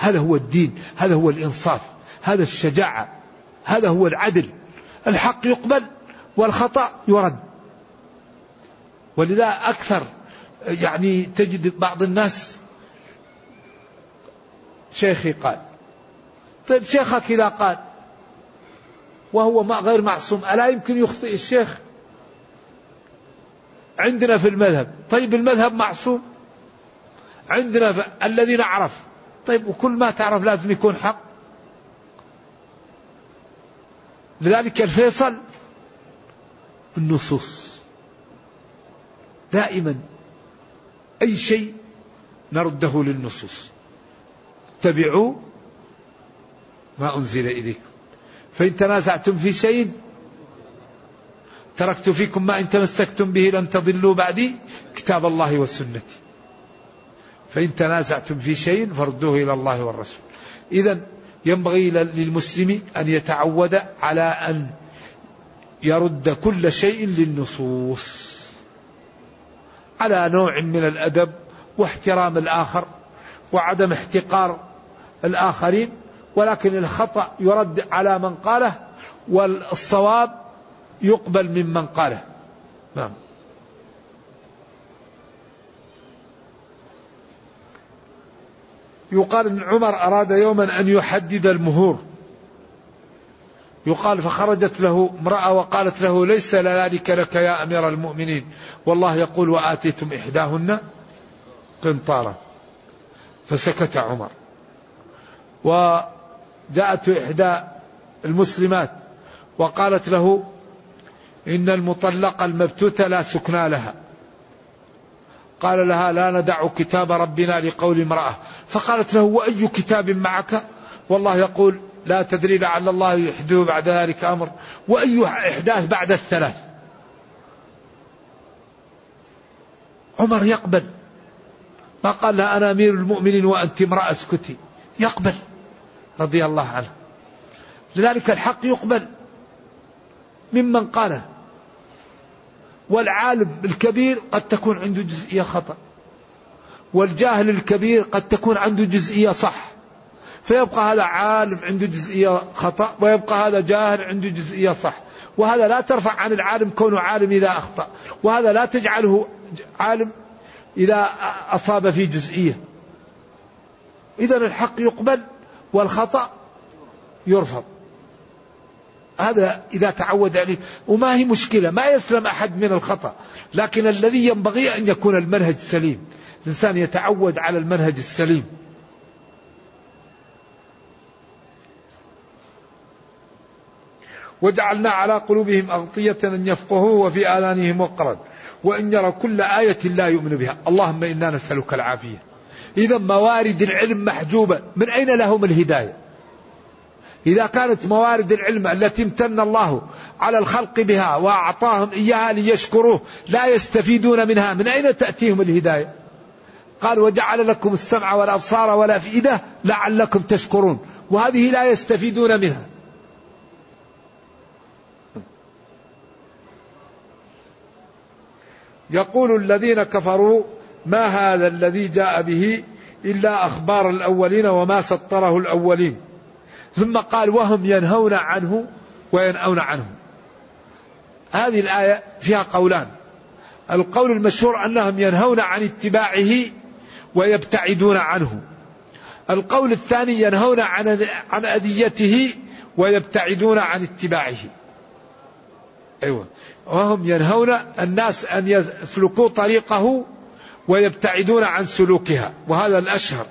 هذا هو الدين هذا هو الإنصاف هذا الشجاعة هذا هو العدل. الحق يقبل والخطأ يرد. ولذا أكثر يعني تجد بعض الناس شيخي قال طيب شيخك إذا قال وهو غير معصوم ألا يمكن يخطئ الشيخ؟ عندنا في المذهب. طيب المذهب معصوم؟ عندنا الذي نعرف. طيب وكل ما تعرف لازم يكون حق. لذلك الفيصل النصوص. دائما أي شيء نرده للنصوص. اتبعوا ما أنزل إليكم. فإن تنازعتم في شيء تركت فيكم ما إن تمسكتم به لن تضلوا بعدي. كتاب الله والسنة فإن تنازعتم في شيء فردوه إلى الله والرسول. إذا ينبغي للمسلم أن يتعود على أن يرد كل شيء للنصوص على نوع من الأدب واحترام الآخر وعدم احتقار الآخرين ولكن الخطأ يرد على من قاله والصواب يقبل ممن قاله. نعم. يقال إن عمر أراد يوما أن يحدد المهور. يقال فخرجت له امرأة وقالت له ليس ذلك لك يا أمير المؤمنين. والله يقول وآتيتم إحداهن قنطارا. فسكت عمر. وجاءت إحدى المسلمات وقالت له إن المطلقه المبتوته لا سكنى لها. قال لها لا ندع كتاب ربنا لقول امرأة. فقالت له وأي كتاب معك؟ والله يقول لا تدري لعل الله يحدث بعد ذلك أمر. وأي إحداث بعد الثلاث؟ عمر يقبل. ما قال لها أنا أمير المؤمنين وأنت امرأة اسكتي. يقبل رضي الله عنه. لذلك الحق يقبل ممن قاله. والعالم الكبير قد تكون عنده جزئية خطأ. والجاهل الكبير قد تكون عنده جزئية صح. فيبقى هذا عالم عنده جزئية خطأ ويبقى هذا جاهل عنده جزئية صح. وهذا لا ترفع عن العالم كونه عالم إذا أخطأ. وهذا لا تجعله عالم إذا أصاب في جزئية. إذا الحق يقبل والخطأ يرفض. هذا إذا تعود عليه. وما هي مشكلة ما يسلم أحد من الخطأ. لكن الذي ينبغي أن يكون المنهج سليم. الإنسان يتعود على المنهج السليم. وجعلنا على قلوبهم أغطية أن يفقهوا وفي آذانهم وقرا. وإن يروا كل آية لا يؤمن بها. اللهم إنا نسألك العافية. إذا موارد العلم محجوبة. من أين لهم الهداية؟ إذا كانت موارد العلم التي امتن الله على الخلق بها وأعطاهم إياها ليشكروه لا يستفيدون منها من أين تأتيهم الهداية؟ قال وجعل لكم السمع والأبصار والأفئدة لعلكم تشكرون. وهذه لا يستفيدون منها. يقول الذين كفروا ما هذا الذي جاء به إلا أخبار الأولين وما سطره الأولين. ثم قال وهم ينهون عنه وينأون عنه. هذه الآية فيها قولان. القول المشهور أنهم ينهون عن اتباعه ويبتعدون عنه. القول الثاني ينهون عن عن أذيته ويبتعدون عن اتباعه. أيوة. وهم ينهون الناس أن يسلكوا طريقه ويبتعدون عن سلوكها وهذا الأشهر.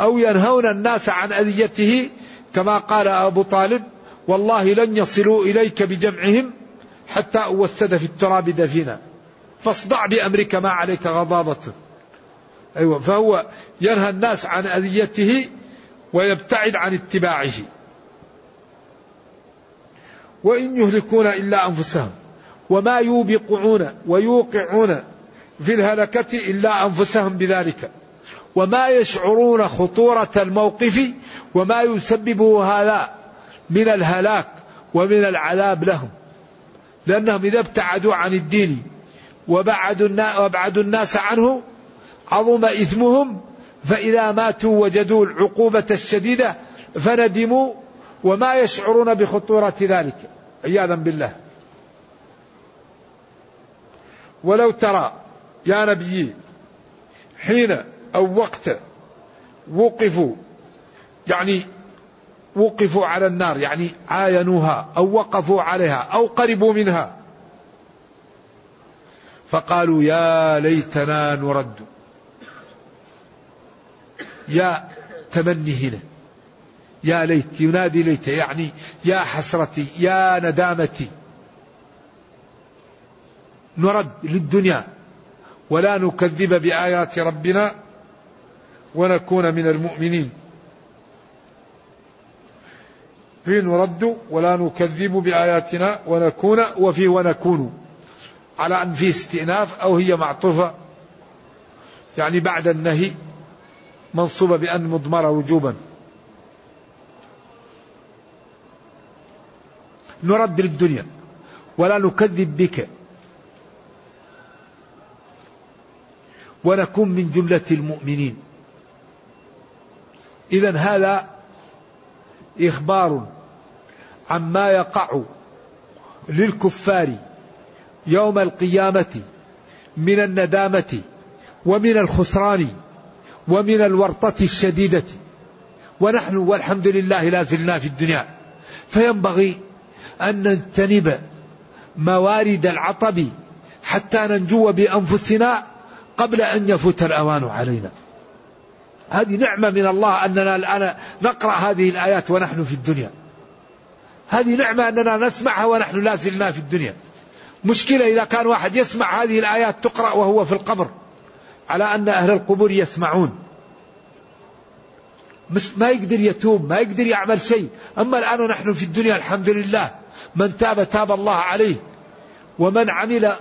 أو ينهون الناس عن أذيته كما قال أبو طالب والله لن يصلوا إليك بجمعهم حتى أوسد في التراب دفينا. فاصدع بأمرك ما عليك غضاضة أيوة فهو ينهى الناس عن أذيته ويبتعد عن اتباعه. وإن يهلكون إلا أنفسهم وما يوبقون ويوقعون في الهلكة إلا أنفسهم بذلك. وما يشعرون خطورة الموقف وما يسببه هذا من الهلاك ومن العذاب لهم. لأنهم إذا ابتعدوا عن الدين وبعدوا الناس عنه عظم إثمهم فإذا ماتوا وجدوا العقوبة الشديدة فندموا وما يشعرون بخطورة ذلك. عياذا بالله. ولو ترى يا نبي حين أو وقت وقفوا يعني وقفوا على النار يعني عاينوها أو وقفوا عليها أو قربوا منها فقالوا يا ليتنا نرد. يا تمني هنا. يا ليت ينادي ليت يعني يا حسرتي يا ندامتي. نرد للدنيا. ولا نكذب بآيات ربنا ونكون من المؤمنين. في نرد ولا نكذب بآياتنا ونكون وفي ونكون. على أن في استئناف أو هي معطوفة. يعني بعد النهي منصوبة بأن مضمرة وجوبا. نرد للدنيا ولا نكذب بك. ونكون من جملة المؤمنين. إذا هذا إخبار عما يقع للكفار يوم القيامة من الندامة ومن الخسران. ومن الورطة الشديدة. ونحن والحمد لله لا زلنا في الدنيا. فينبغي أن نجتنب موارد العطب حتى ننجو بأنفسنا قبل أن يفوت الأوان علينا. هذه نعمة من الله أننا الآن نقرأ هذه الآيات ونحن في الدنيا. هذه نعمة أننا نسمعها ونحن لا زلنا في الدنيا. مشكلة إذا كان واحد يسمع هذه الآيات تقرأ وهو في القبر. على أن أهل القبور يسمعون. ما يقدر يتوب ما يقدر يعمل شيء. أما الآن نحن في الدنيا الحمد لله. من تاب تاب الله عليه. ومن عمل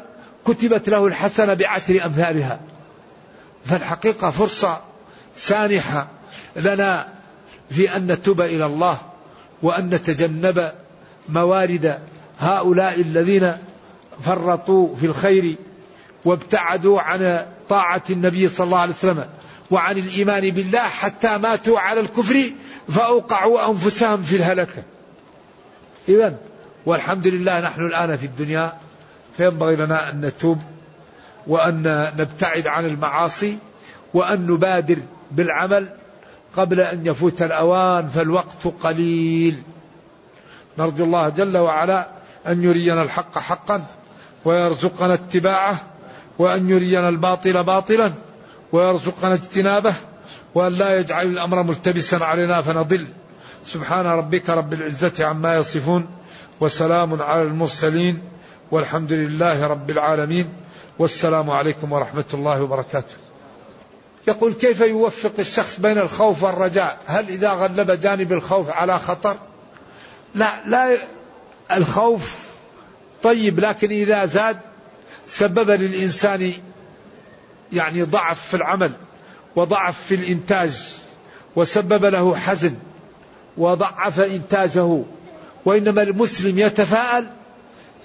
كتبت له الحسنة بعشر أمثالها. فالحقيقة فرصة سانحة لنا في أن نتوب إلى الله وأن نتجنب موارد هؤلاء الذين فرطوا في الخير. وابتعدوا عن طاعة النبي صلى الله عليه وسلم وعن الإيمان بالله حتى ماتوا على الكفر فأوقعوا أنفسهم في الهلكة. إذا والحمد لله نحن الآن في الدنيا فينبغي لنا أن نتوب وأن نبتعد عن المعاصي وأن نبادر بالعمل قبل أن يفوت الأوان فالوقت قليل. نرجو الله جل وعلا أن يرينا الحق حقا ويرزقنا اتباعه وأن يرينا الباطل باطلا ويرزقنا اجتنابه وأن لا يجعل الأمر ملتبسا علينا فنضل. سبحان ربك رب العزة عما يصفون وسلام على المرسلين والحمد لله رب العالمين والسلام عليكم ورحمة الله وبركاته. يقول كيف يوفق الشخص بين الخوف والرجاء؟ هل إذا غلب جانب الخوف على خطر؟ لا لا الخوف طيب لكن إذا زاد سبب للإنسان يعني ضعف في العمل وضعف في الإنتاج وسبب له حزن وضعف إنتاجه وإنما المسلم يتفاءل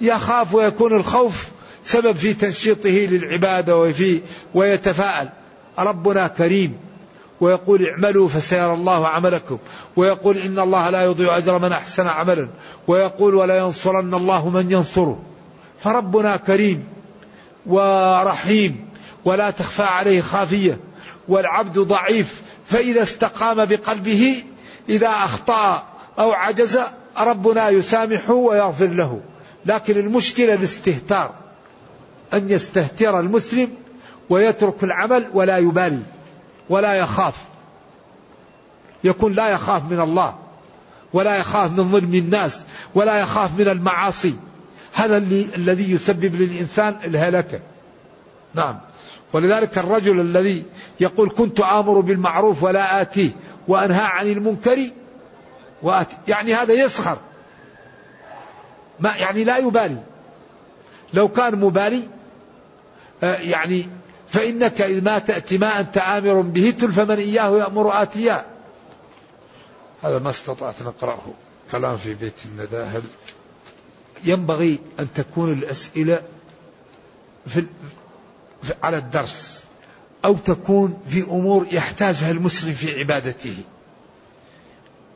يخاف ويكون الخوف سبب في تنشيطه للعبادة وفي ويتفاءل. ربنا كريم ويقول اعملوا فسيرى الله عملكم ويقول إن الله لا يضيع أجر من أحسن عملا ويقول ولا ينصرن الله من ينصره. فربنا كريم ورحيم ولا تخفى عليه خافية والعبد ضعيف فإذا استقام بقلبه إذا أخطأ أو عجز ربنا يسامحه ويغفر له. لكن المشكلة الاستهتار أن يستهتر المسلم ويترك العمل ولا يبالي ولا يخاف. يكون لا يخاف من الله ولا يخاف من ظلم الناس ولا يخاف من المعاصي. هذا الذي يسبب للإنسان الهلكة نعم. ولذلك الرجل الذي يقول كنت آمر بالمعروف ولا آتيه وأنهى عن المنكر وآتي. يعني هذا يسخر. ما يعني لا يبالي. لو كان مبالي آه، يعني فإنك إذ ما تأتي ما أنت آمر به تلف من إياه يأمر آتيا هذا ما استطعت نقرأه. كلام في بيت الندى هل ينبغي أن تكون الأسئلة في على الدرس أو تكون في أمور يحتاجها المسلم في عبادته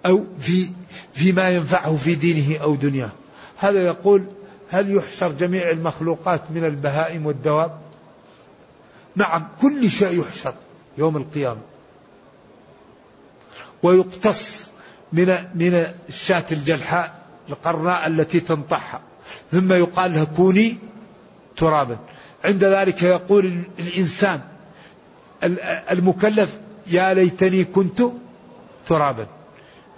أو في فيما ينفعه في دينه أو دنياه. هذا يقول هل يحشر جميع المخلوقات من البهائم والدواب؟ نعم كل شيء يحشر يوم القيامة. ويقتص من من الشاة الجلحاء القرناء التي تنطحها. ثم يقال لها كوني ترابا. عند ذلك يقول الإنسان المكلف يا ليتني كنت ترابا.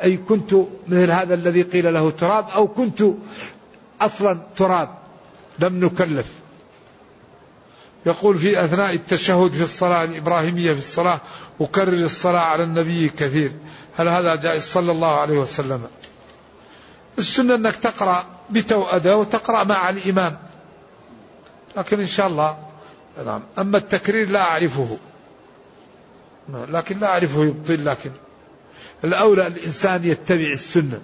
أي كنت مثل هذا الذي قيل له تراب أو كنت أصلا تراب. لم نكلف. يقول في أثناء التشهد في الصلاة الإبراهيمية في الصلاة أكرر الصلاة على النبي كثير. هل هذا جائز؟ صلى الله عليه وسلم. السنة أنك تقرأ بتوأدة وتقرأ مع الإمام. لكن إن شاء الله نعم. أما التكرير لا أعرفه. لكن لا أعرفه يبطل لكن الأولى الإنسان يتبع السنة.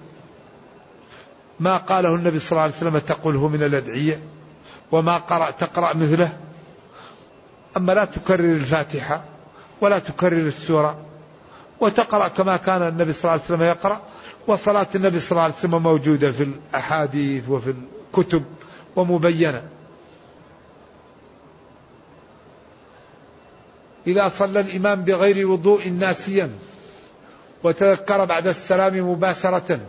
ما قاله النبي صلى الله عليه وسلم تقوله من الأدعية وما قرأ تقرأ مثله. أما لا تكرر الفاتحة ولا تكرر السورة وتقرأ كما كان النبي صلى الله عليه وسلم يقرأ. وصلاة النبي صلى الله عليه وسلم موجودة في الأحاديث وفي الكتب ومبينة. إذا صلى الإمام بغير وضوء ناسيا وتذكر بعد السلام مباشرة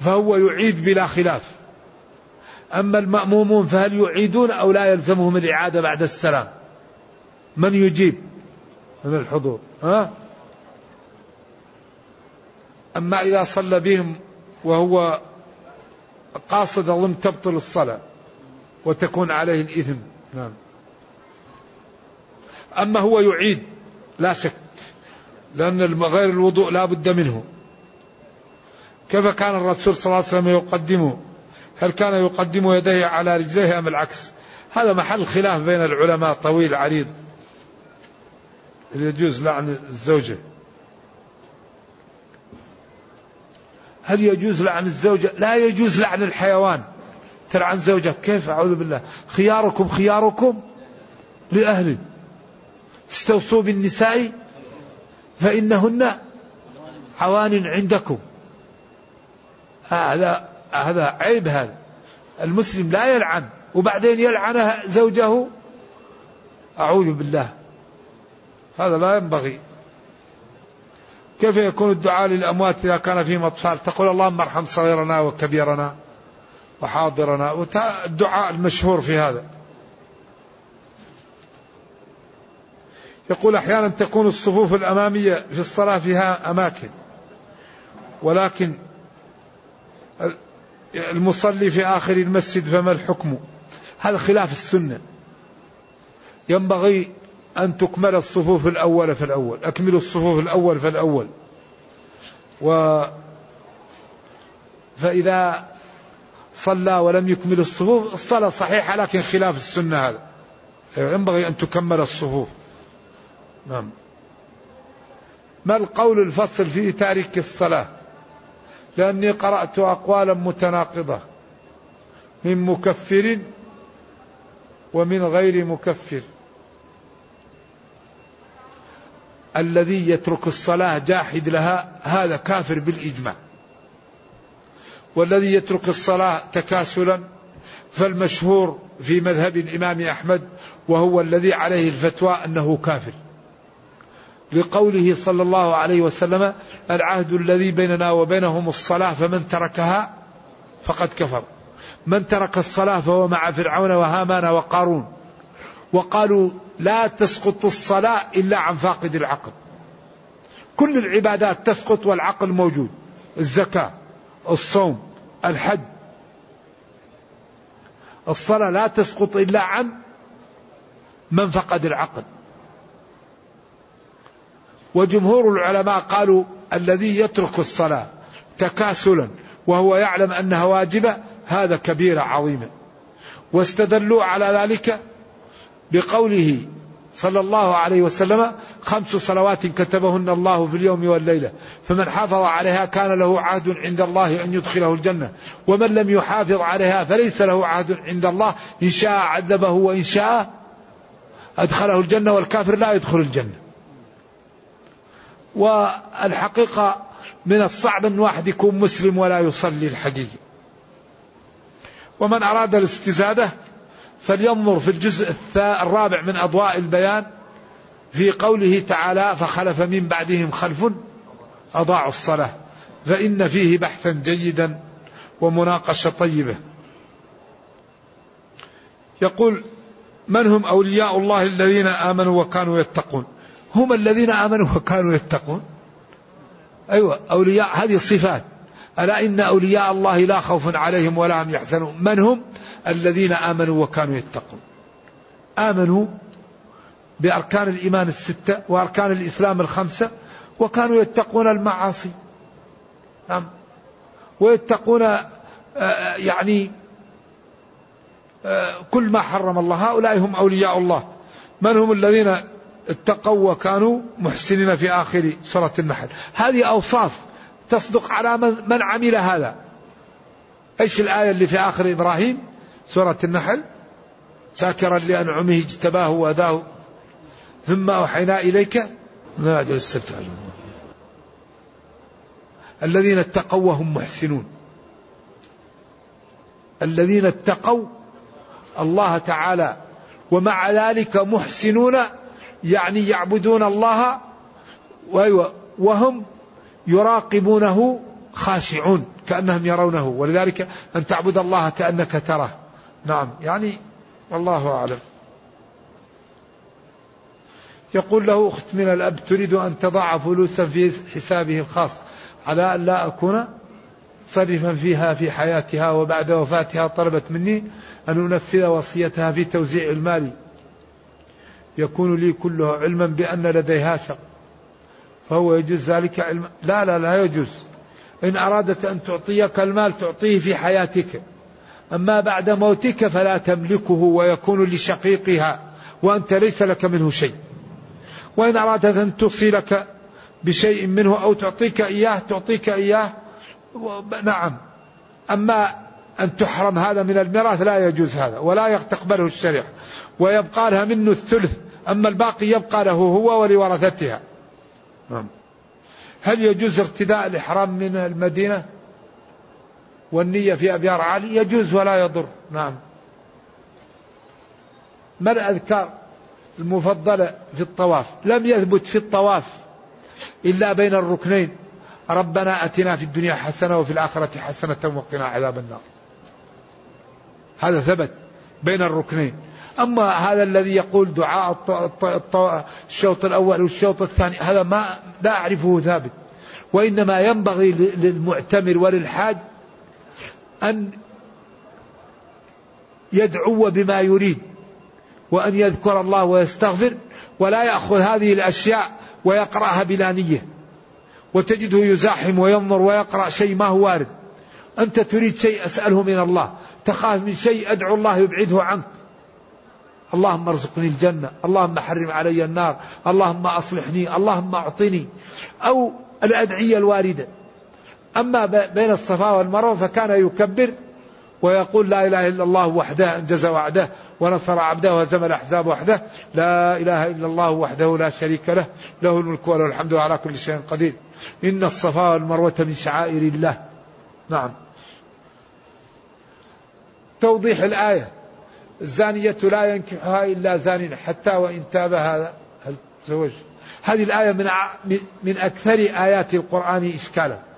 فهو يعيد بلا خلاف. أما المأمومون فهل يعيدون أو لا يلزمهم الإعادة بعد السلام؟ من يجيب؟ من الحضور. ها؟ أما إذا صلى بهم وهو قاصد أظن تبطل الصلاة وتكون عليه الإثم. نعم. أما هو يعيد لا شك لأن غير الوضوء لا بد منه. كيف كان الرسول صلى الله عليه وسلم يقدمه هل كان يقدم يديه على رجليه أم العكس؟ هذا محل خلاف بين العلماء طويل عريض. يجوز لعن الزوجة. هل يجوز لعن الزوجة؟ لا يجوز لعن الحيوان. تلعن زوجك كيف؟ أعوذ بالله. خياركم خياركم لأهله استوصوا بالنساء فإنهن عوان عندكم. هذا هذا عيب هذا. المسلم لا يلعن وبعدين يلعن زوجه. أعوذ بالله. هذا لا ينبغي. كيف يكون الدعاء للأموات إذا كان فيهم أطفال تقول اللهم ارحم صغيرنا وكبيرنا وحاضرنا. الدعاء المشهور في هذا. يقول أحيانا تكون الصفوف الأمامية في الصلاة فيها أماكن ولكن المصلي في آخر المسجد فما الحكم؟ هذا خلاف السنة. ينبغي أن تكمل الصفوف الأول في الأول. أكملوا الصفوف الأول في الأول. و فإذا صلى ولم يكمل الصفوف الصلاة صحيحة لكن خلاف السنة هذا. ينبغي أن تكمل الصفوف. نعم. ما القول الفصل في تارك الصلاة؟ لأني قرأت أقوالا متناقضة. من مكفر ومن غير مكفر. الذي يترك الصلاة جاحد لها هذا كافر بالإجماع. والذي يترك الصلاة تكاسلا فالمشهور في مذهب الإمام أحمد وهو الذي عليه الفتوى أنه كافر. لقوله صلى الله عليه وسلم العهد الذي بيننا وبينهم الصلاة فمن تركها فقد كفر. من ترك الصلاة فهو مع فرعون وهامان وقارون. وقالوا لا تسقط الصلاة إلا عن فاقد العقل. كل العبادات تسقط والعقل موجود. الزكاة الصوم الحج. الصلاة لا تسقط إلا عن من فقد العقل. وجمهور العلماء قالوا الذي يترك الصلاة تكاسلا وهو يعلم أنها واجبة هذا كبيرة عظيمة واستدلوا على ذلك بقوله صلى الله عليه وسلم خمس صلوات كتبهن الله في اليوم والليلة فمن حافظ عليها كان له عهد عند الله أن يدخله الجنة ومن لم يحافظ عليها فليس له عهد عند الله إن شاء عذبه وإن شاء أدخله الجنة والكافر لا يدخل الجنة. والحقيقة من الصعب أن واحد يكون مسلم ولا يصلي الحقيقة. ومن أراد الاستزادة فلينظر في الجزء الرابع من أضواء البيان في قوله تعالى فخلف من بعدهم خلف أضاعوا الصلاة فإن فيه بحثا جيدا ومناقشة طيبة. يقول من هم أولياء الله الذين آمنوا وكانوا يتقون؟ هم الذين آمنوا وكانوا يتقون؟ أيوة أولياء هذه الصفات. ألا إن أولياء الله لا خوف عليهم ولا هم يحزنون؟ من هم؟ الذين آمنوا وكانوا يتقون. آمنوا بأركان الإيمان الستة وأركان الإسلام الخمسة وكانوا يتقون المعاصي. نعم. ويتقون آه، يعني آه، كل ما حرم الله. هؤلاء هم أولياء الله. من هم الذين اتقوا وكانوا محسنين في آخر سورة النحل؟ هذه أوصاف تصدق على من, من عمل هذا. إيش الآية اللي في آخر إبراهيم؟ سورة النحل شاكرا لأنعمه اجتباه وأداه ثم أوحينا إليك ما السبت الذين اتقوا وهم محسنون. الذين اتقوا الله تعالى ومع ذلك محسنون يعني يعبدون الله وهم يراقبونه خاشعون كأنهم يرونه ولذلك أن تعبد الله كأنك تراه. نعم يعني والله أعلم. يقول له أخت من الأب تريد أن تضع فلوسا في حسابه الخاص على أن لا أكون صرفا فيها في حياتها وبعد وفاتها طلبت مني أن أنفذ وصيتها في توزيع المال. يكون لي كله علما بأن لديها شق. فهو يجوز ذلك؟ علما لا لا لا يجوز. إن أرادت أن تعطيك المال تعطيه في حياتك. أما بعد موتك فلا تملكه ويكون لشقيقها وأنت ليس لك منه شيء. وإن أرادت أن توصلك بشيء منه أو تعطيك إياه تعطيك إياه. نعم. أما أن تحرم هذا من الميراث لا يجوز هذا ولا تقبله الشريعة. ويبقى لها منه الثلث أما الباقي يبقى له هو ولورثتها. نعم. هل يجوز ارتداء الإحرام من المدينة؟ والنية في أبيار عالي يجوز ولا يضر. نعم. ما الأذكار المفضلة في الطواف؟ لم يثبت في الطواف إلا بين الركنين. ربنا أتنا في الدنيا حسنة وفي الآخرة حسنة وقنا عذاب النار. هذا ثبت بين الركنين. أما هذا الذي يقول دعاء الشوط الأول والشوط الثاني هذا ما لا أعرفه ثابت. وإنما ينبغي للمعتمر وللحاج أن يدعو بما يريد وأن يذكر الله ويستغفر ولا يأخذ هذه الأشياء ويقرأها بلا نية. وتجده يزاحم وينظر ويقرأ شيء ما هو وارد. أنت تريد شيء أسأله من الله. تخاف من شيء أدعو الله يبعده عنك. اللهم ارزقني الجنة. اللهم حرم علي النار. اللهم أصلحني. اللهم أعطني. أو الأدعية الواردة. أما بين الصفا والمروة فكان يكبر ويقول لا إله إلا الله وحده أنجز وعده ونصر عبده وهزم الأحزاب وحده. لا إله إلا الله وحده لا شريك له له الملك وله الحمد على كل شيء قدير. إن الصفا والمروة من شعائر الله. نعم. توضيح الآية. الزانية لا ينكحها إلا زان حتى وإن تاب هذا هذه الآية من من أكثر آيات القرآن إشكالا.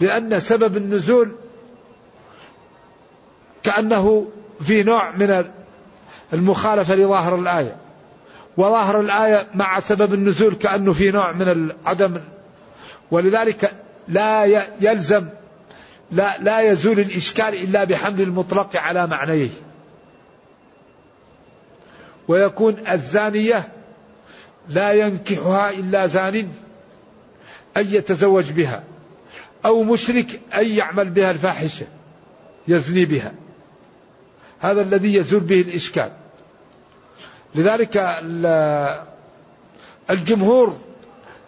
لأن سبب النزول كأنه في نوع من المخالفة لظاهر الآية. وظاهر الآية مع سبب النزول كأنه في نوع من عدم ولذلك لا يلزم لا لا يزول الإشكال إلا بحمل المطلق على معنيه. ويكون الزانية لا ينكحها إلا زان أن يتزوج بها. أو مشرك أن يعمل بها الفاحشة يزني بها. هذا الذي يزول به الإشكال. لذلك الجمهور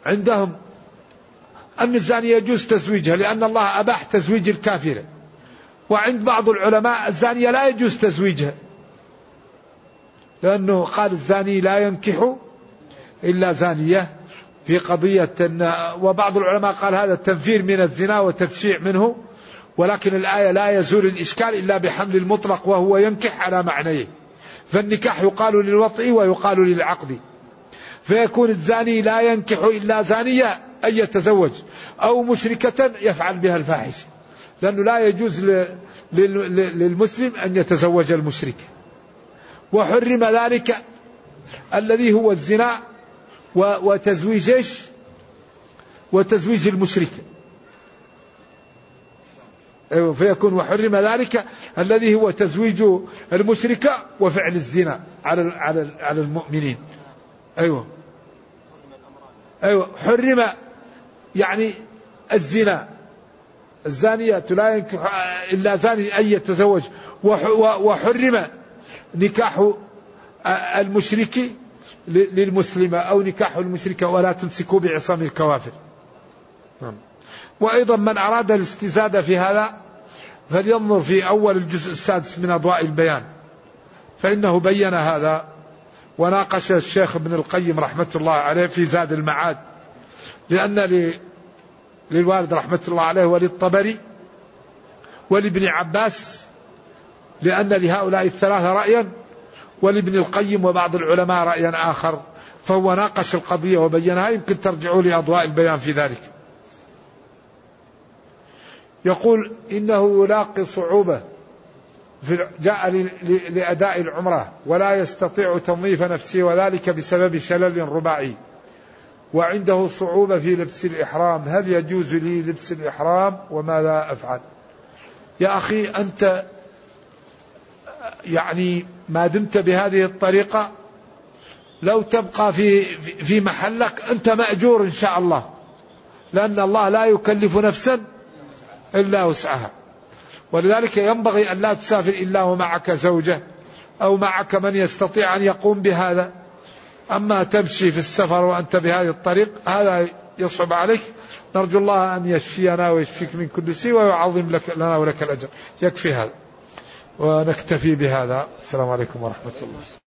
عندهم أن الزانية يجوز تزويجها لأن الله أباح تزويج الكافرة. وعند بعض العلماء الزانية لا يجوز تزويجها لأنه قال الزاني لا ينكح إلا زانية. في قضية وبعض العلماء قال هذا التنفير من الزنا وتفشيع منه ولكن الآية لا يزول الإشكال إلا بحمل المطلق وهو ينكح على معنيه. فالنكاح يقال للوطء ويقال للعقد. فيكون الزاني لا ينكح إلا زانية أن يتزوج أو مشركة يفعل بها الفاحشة لأنه لا يجوز للمسلم أن يتزوج المشرك. وحرم ذلك الذي هو الزنا وتزويج إيش؟ وتزويج المشرك. أيوة فيكون وحرم ذلك الذي هو تزويج المشركة وفعل الزنا على على على المؤمنين. أيوة. أيوة حرم يعني الزنا. الزانية لا ينكح إلا زاني أن يتزوج. وحرم نكاح المشرك للمسلمة أو نكاح المشركة ولا تمسكوا بعصام الكوافر. نعم. وأيضا من أراد الاستزادة في هذا فلينظر في أول الجزء السادس من أضواء البيان. فإنه بين هذا وناقش الشيخ ابن القيم رحمة الله عليه في زاد المعاد. لأن للوالد رحمة الله عليه وللطبري ولابن عباس لأن لهؤلاء الثلاثة رأيا ولابن القيم وبعض العلماء رأيا آخر فهو ناقش القضية وبينها. يمكن ترجعوا لأضواء البيان في ذلك. يقول إنه يلاقي صعوبة في جاء لأداء العمرة ولا يستطيع تنظيف نفسه وذلك بسبب شلل رباعي. وعنده صعوبة في لبس الإحرام. هل يجوز لي لبس الإحرام؟ وماذا أفعل؟ يا أخي أنت يعني ما دمت بهذه الطريقة لو تبقى في في محلك أنت مأجور إن شاء الله لأن الله لا يكلف نفسا إلا وسعها. ولذلك ينبغي أن لا تسافر إلا ومعك زوجة أو معك من يستطيع أن يقوم بهذا. أما تمشي في السفر وأنت بهذه الطريق هذا يصعب عليك. نرجو الله أن يشفينا ويشفيك من كل شيء ويعظم لك لنا ولك الأجر. يكفي هذا. ونكتفي بهذا. السلام عليكم ورحمة الله.